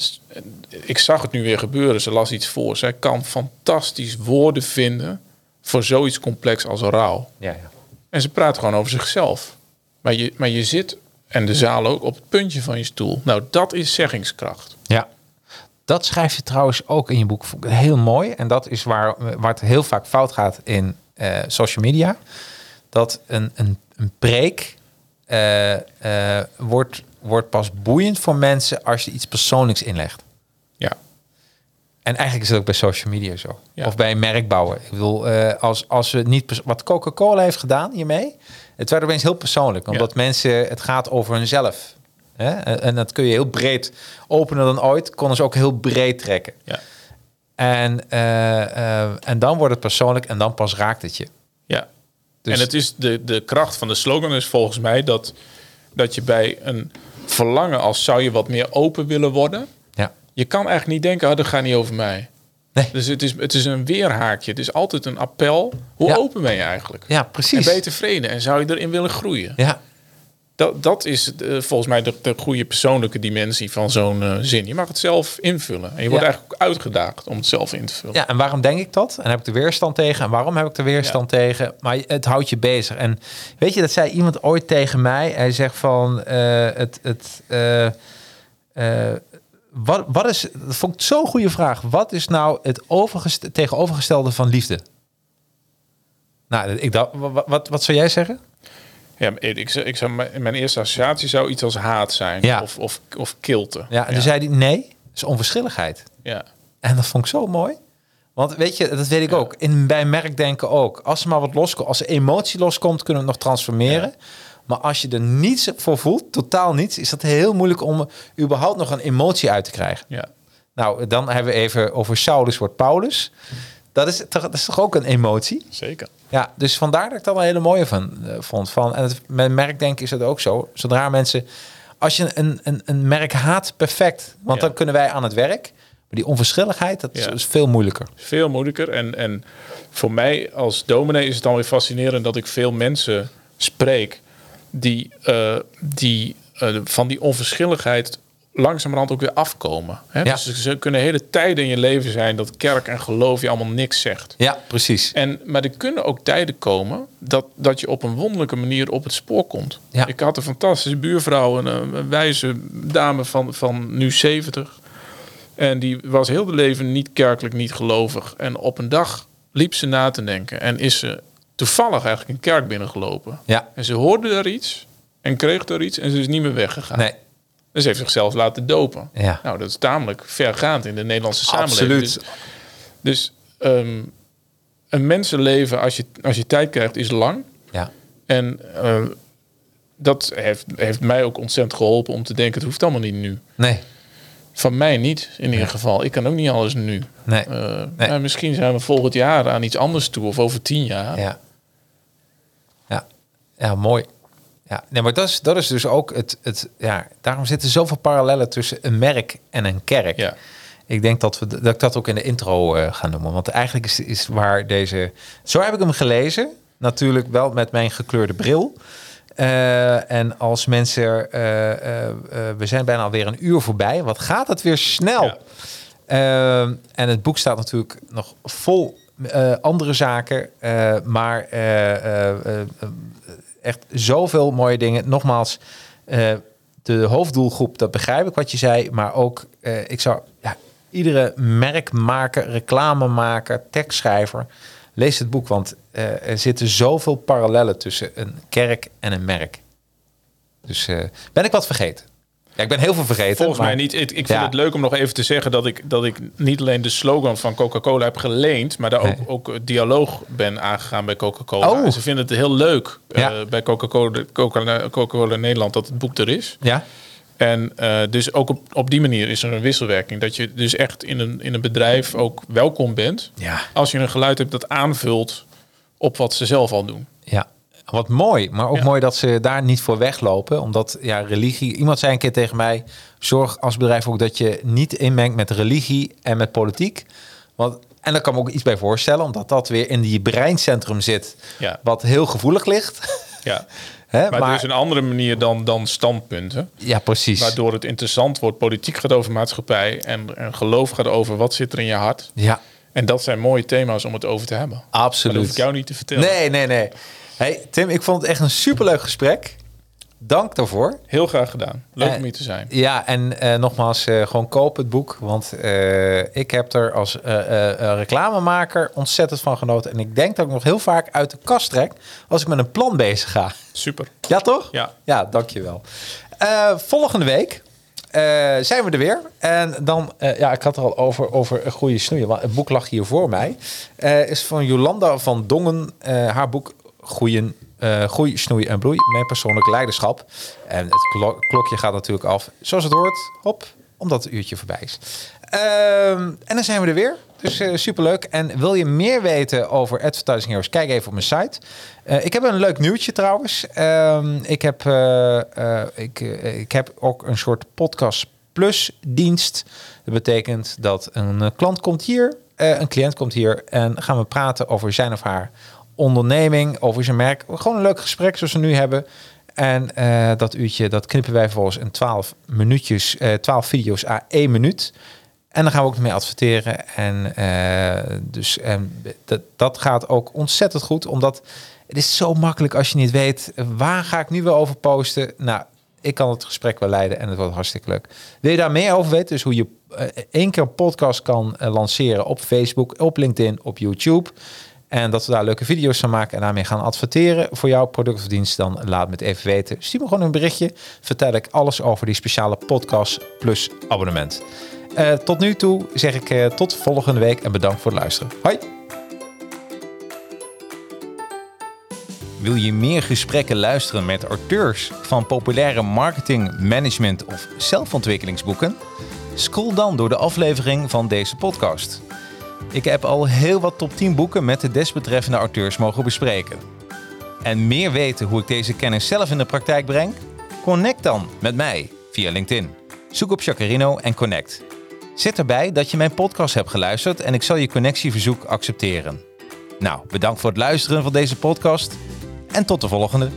ik zag het nu weer gebeuren. Ze las iets voor. Zij kan fantastisch woorden vinden voor zoiets complex als rouw. Ja. ja. En ze praat gewoon over zichzelf. Maar je, maar je zit, en de zaal ook, op het puntje van je stoel. Nou, dat is zeggingskracht. Ja. Dat schrijf je trouwens ook in je boek. Heel mooi. En dat is waar, waar het heel vaak fout gaat in eh, social media. Dat een, een, een preek eh, eh, wordt, wordt pas boeiend voor mensen als je iets persoonlijks inlegt. Ja, En eigenlijk is het ook bij social media zo. Ja. Of bij merkbouwen. Ik bedoel, eh, als, als we niet... Wat Coca-Cola heeft gedaan hiermee... Het werd opeens heel persoonlijk. Omdat mensen... Het gaat over hunzelf. Hè? En en dat kun je heel breed openen dan ooit. Konden ze ook heel breed trekken. ja, En, eh, eh, en dan wordt het persoonlijk en dan pas raakt het je. ja. Dus- en het is de, de kracht van de slogan is volgens mij dat, dat je bij een verlangen als zou je wat meer open willen worden. Ja. Je kan eigenlijk niet denken, oh, dat gaat niet over mij. Nee. Dus het is, het is een weerhaakje. Het is altijd een appel. Hoe Ja. open ben je eigenlijk? Ja, En precies. ben je tevreden? En zou je erin willen groeien? Ja, Dat, dat is eh, volgens mij de, de goede persoonlijke dimensie van zo'n eh, zin. Je mag het zelf invullen. En je wordt Ja. eigenlijk ook uitgedaagd om het zelf in te vullen. Ja, en waarom denk ik dat? En heb ik er weerstand tegen? En waarom heb ik er weerstand tegen? Maar het houdt je bezig. En weet je, dat zei iemand ooit tegen mij. Hij zegt van, eh, het, het, wat, wat is, dat vond ik zo'n goede vraag. Wat is nou het overgest- tegenovergestelde van liefde? Nou, ik dacht, wat, wat, wat zou jij zeggen? Ja, ik, ik, ik zou, mijn eerste associatie zou iets als haat zijn. Ja. Of, of, of kilte. Ja, en toen zei hij, nee, is onverschilligheid. ja. En dat vond ik zo mooi. Want weet je, dat weet ik ook. In, bij merkdenken ook. Als er maar wat loskomt, als er emotie loskomt, kunnen we het nog transformeren. Maar als je er niets voor voelt, totaal niets, is dat heel moeilijk om überhaupt nog een emotie uit te krijgen. ja. Nou, dan hebben we even over Saulus wordt Paulus. Dat is, toch, dat is toch ook een emotie? Zeker. Ja, dus vandaar dat ik dat een hele mooie van, eh, vond. Van, en het, met merkdenken is het ook zo. Zodra mensen, als je een, een, een merk haat, perfect. Want Ja. dan kunnen wij aan het werk. Maar die onverschilligheid, dat is, Ja. is veel moeilijker. Veel moeilijker. En, en voor mij als dominee is het dan weer fascinerend dat ik veel mensen spreek die, eh, die eh, van die onverschilligheid langzamerhand ook weer afkomen. Hè? Ja. Dus ze kunnen hele tijden in je leven zijn dat kerk en geloof je allemaal niks zegt. Ja, precies. En, maar er kunnen ook tijden komen dat, dat je op een wonderlijke manier op het spoor komt. Ja. Ik had een fantastische buurvrouw, een, een wijze dame van, van nu 70. En die was heel de leven niet kerkelijk, niet gelovig. En op een dag liep ze na te denken en is ze toevallig eigenlijk een kerk binnengelopen. Ja. En ze hoorde daar iets en kreeg daar iets en ze is niet meer weggegaan. Nee. Dus heeft zichzelf laten dopen. Ja. Nou, dat is tamelijk vergaand in de Nederlandse samenleving. Absoluut. Dus, dus ehm, een mensenleven, als je, als je tijd krijgt, is lang. Ja. En eh, dat heeft, heeft mij ook ontzettend geholpen om te denken, het hoeft allemaal niet nu. Nee. Van mij niet, in ieder geval. Ik kan ook niet alles nu. Nee. Eh, Nee. nou, misschien zijn we volgend jaar aan iets anders toe, of over tien jaar. Ja. Ja. Ja, mooi. Ja, nee, maar dat is, dat is dus ook het, het. Ja, daarom zitten zoveel parallellen tussen een merk en een kerk. Ja. Ik denk dat, we, dat ik dat ook in de intro eh ga noemen. Want eigenlijk is, is waar deze. Zo heb ik hem gelezen. Natuurlijk wel met mijn gekleurde bril. Eh, en als mensen. eh, we zijn bijna alweer een uur voorbij. Wat gaat het weer snel? Ja. En het boek staat natuurlijk nog vol andere zaken. maar echt zoveel mooie dingen. Nogmaals, eh, de hoofddoelgroep, dat begrijp ik wat je zei. Maar ook, eh, ik zou ja, iedere merkmaker, reclamemaker, tekstschrijver... lees het boek, want eh, er zitten zoveel parallellen tussen een kerk en een merk. Dus ben ik wat vergeten? Ja, ik ben heel veel vergeten. Volgens maar- mij niet. Ik, ik vind Ja. het leuk om nog even te zeggen dat ik, dat ik niet alleen de slogan van Coca-Cola heb geleend, maar daar Nee. ook, ook dialoog ben aangegaan bij Coca-Cola. Oh. En ze vinden het heel leuk eh, bij Coca-Cola Coca Coca Nederland dat het boek er is. Ja? En eh, dus ook op, op die manier is er een wisselwerking. Dat je dus echt in een, in een bedrijf ook welkom bent. Ja. Als je een geluid hebt dat aanvult op wat ze zelf al doen. Ja, wat mooi. Maar ook Ja. mooi dat ze daar niet voor weglopen. Omdat ja, religie... Iemand zei een keer tegen mij... Zorg als bedrijf ook dat je niet inmengt met religie en met politiek. Want, en daar kan me ook iets bij voorstellen. Omdat dat weer in die breincentrum zit. Ja. Wat heel gevoelig ligt. Ja. Maar, Maar, het is een andere manier dan, dan standpunten. ja, precies. Waardoor het interessant wordt. Politiek gaat over maatschappij. En, en geloof gaat over wat zit er in je hart. Ja, En dat zijn mooie thema's om het over te hebben. Maar dat absoluut. hoef ik jou niet te vertellen. Nee, nee, nee. Hey, Tim, ik vond het echt een superleuk gesprek. Dank daarvoor. Heel graag gedaan. Leuk om hier te zijn. Ja, en eh, nogmaals, eh, gewoon koop het boek. Want eh, ik heb er als reclamemaker ontzettend van genoten. En ik denk dat ik nog heel vaak uit de kast trek als ik met een plan bezig ga. Super. Ja, toch? Ja. Ja, dankjewel. Volgende week zijn we er weer. En dan, ja, ik had er al over, over een goede snoeien. Want het boek lag hier voor mij. Is van Jolanda van Dongen. Haar boek Groeien, eh Groei, Snoei en Bloei. Mijn persoonlijk leiderschap. En het klo- klokje gaat natuurlijk af. Zoals het hoort. Hop, omdat het uurtje voorbij is. Ehm, en dan zijn we er weer. Dus eh, superleuk. En wil je meer weten over Advertising Heroes? Kijk even op mijn site. Eh, ik heb een leuk nieuwtje trouwens. Ehm, ik, heb, ik, ik heb ook een soort podcast plus dienst. Dat betekent dat een klant komt hier, een cliënt komt hier en gaan we praten over zijn of haar onderneming, over zijn merk. Gewoon een leuk gesprek zoals we nu hebben. En eh, dat uurtje, dat knippen wij volgens in 12 minuutjes, eh 12 video's à 1 minuut. En dan gaan we ook mee adverteren. En eh, dus en dat, dat gaat ook ontzettend goed, omdat het is zo makkelijk als je niet weet waar ga ik nu wel over posten. Nou, ik kan het gesprek wel leiden en het wordt hartstikke leuk. Wil je daar meer over weten? Dus hoe je één keer een podcast kan lanceren op Facebook, op LinkedIn, op YouTube. En dat we daar leuke video's van maken en daarmee gaan adverteren voor jouw product of dienst. Dan laat me het even weten. Stuur me gewoon een berichtje. Vertel ik alles over die speciale podcast plus abonnement. Eh, tot nu toe zeg ik eh, tot volgende week en bedankt voor het luisteren. Hoi! Wil je meer gesprekken luisteren met auteurs van populaire marketing, management of zelfontwikkelingsboeken? Scroll dan door de aflevering van deze podcast. Ik heb al heel wat top 10 boeken met de desbetreffende auteurs mogen bespreken. En meer weten hoe ik deze kennis zelf in de praktijk breng? Connect dan met mij via LinkedIn. Zoek op Jacarino en connect. Zet erbij dat je mijn podcast hebt geluisterd en ik zal je connectieverzoek accepteren. Nou, bedankt voor het luisteren van deze podcast en tot de volgende.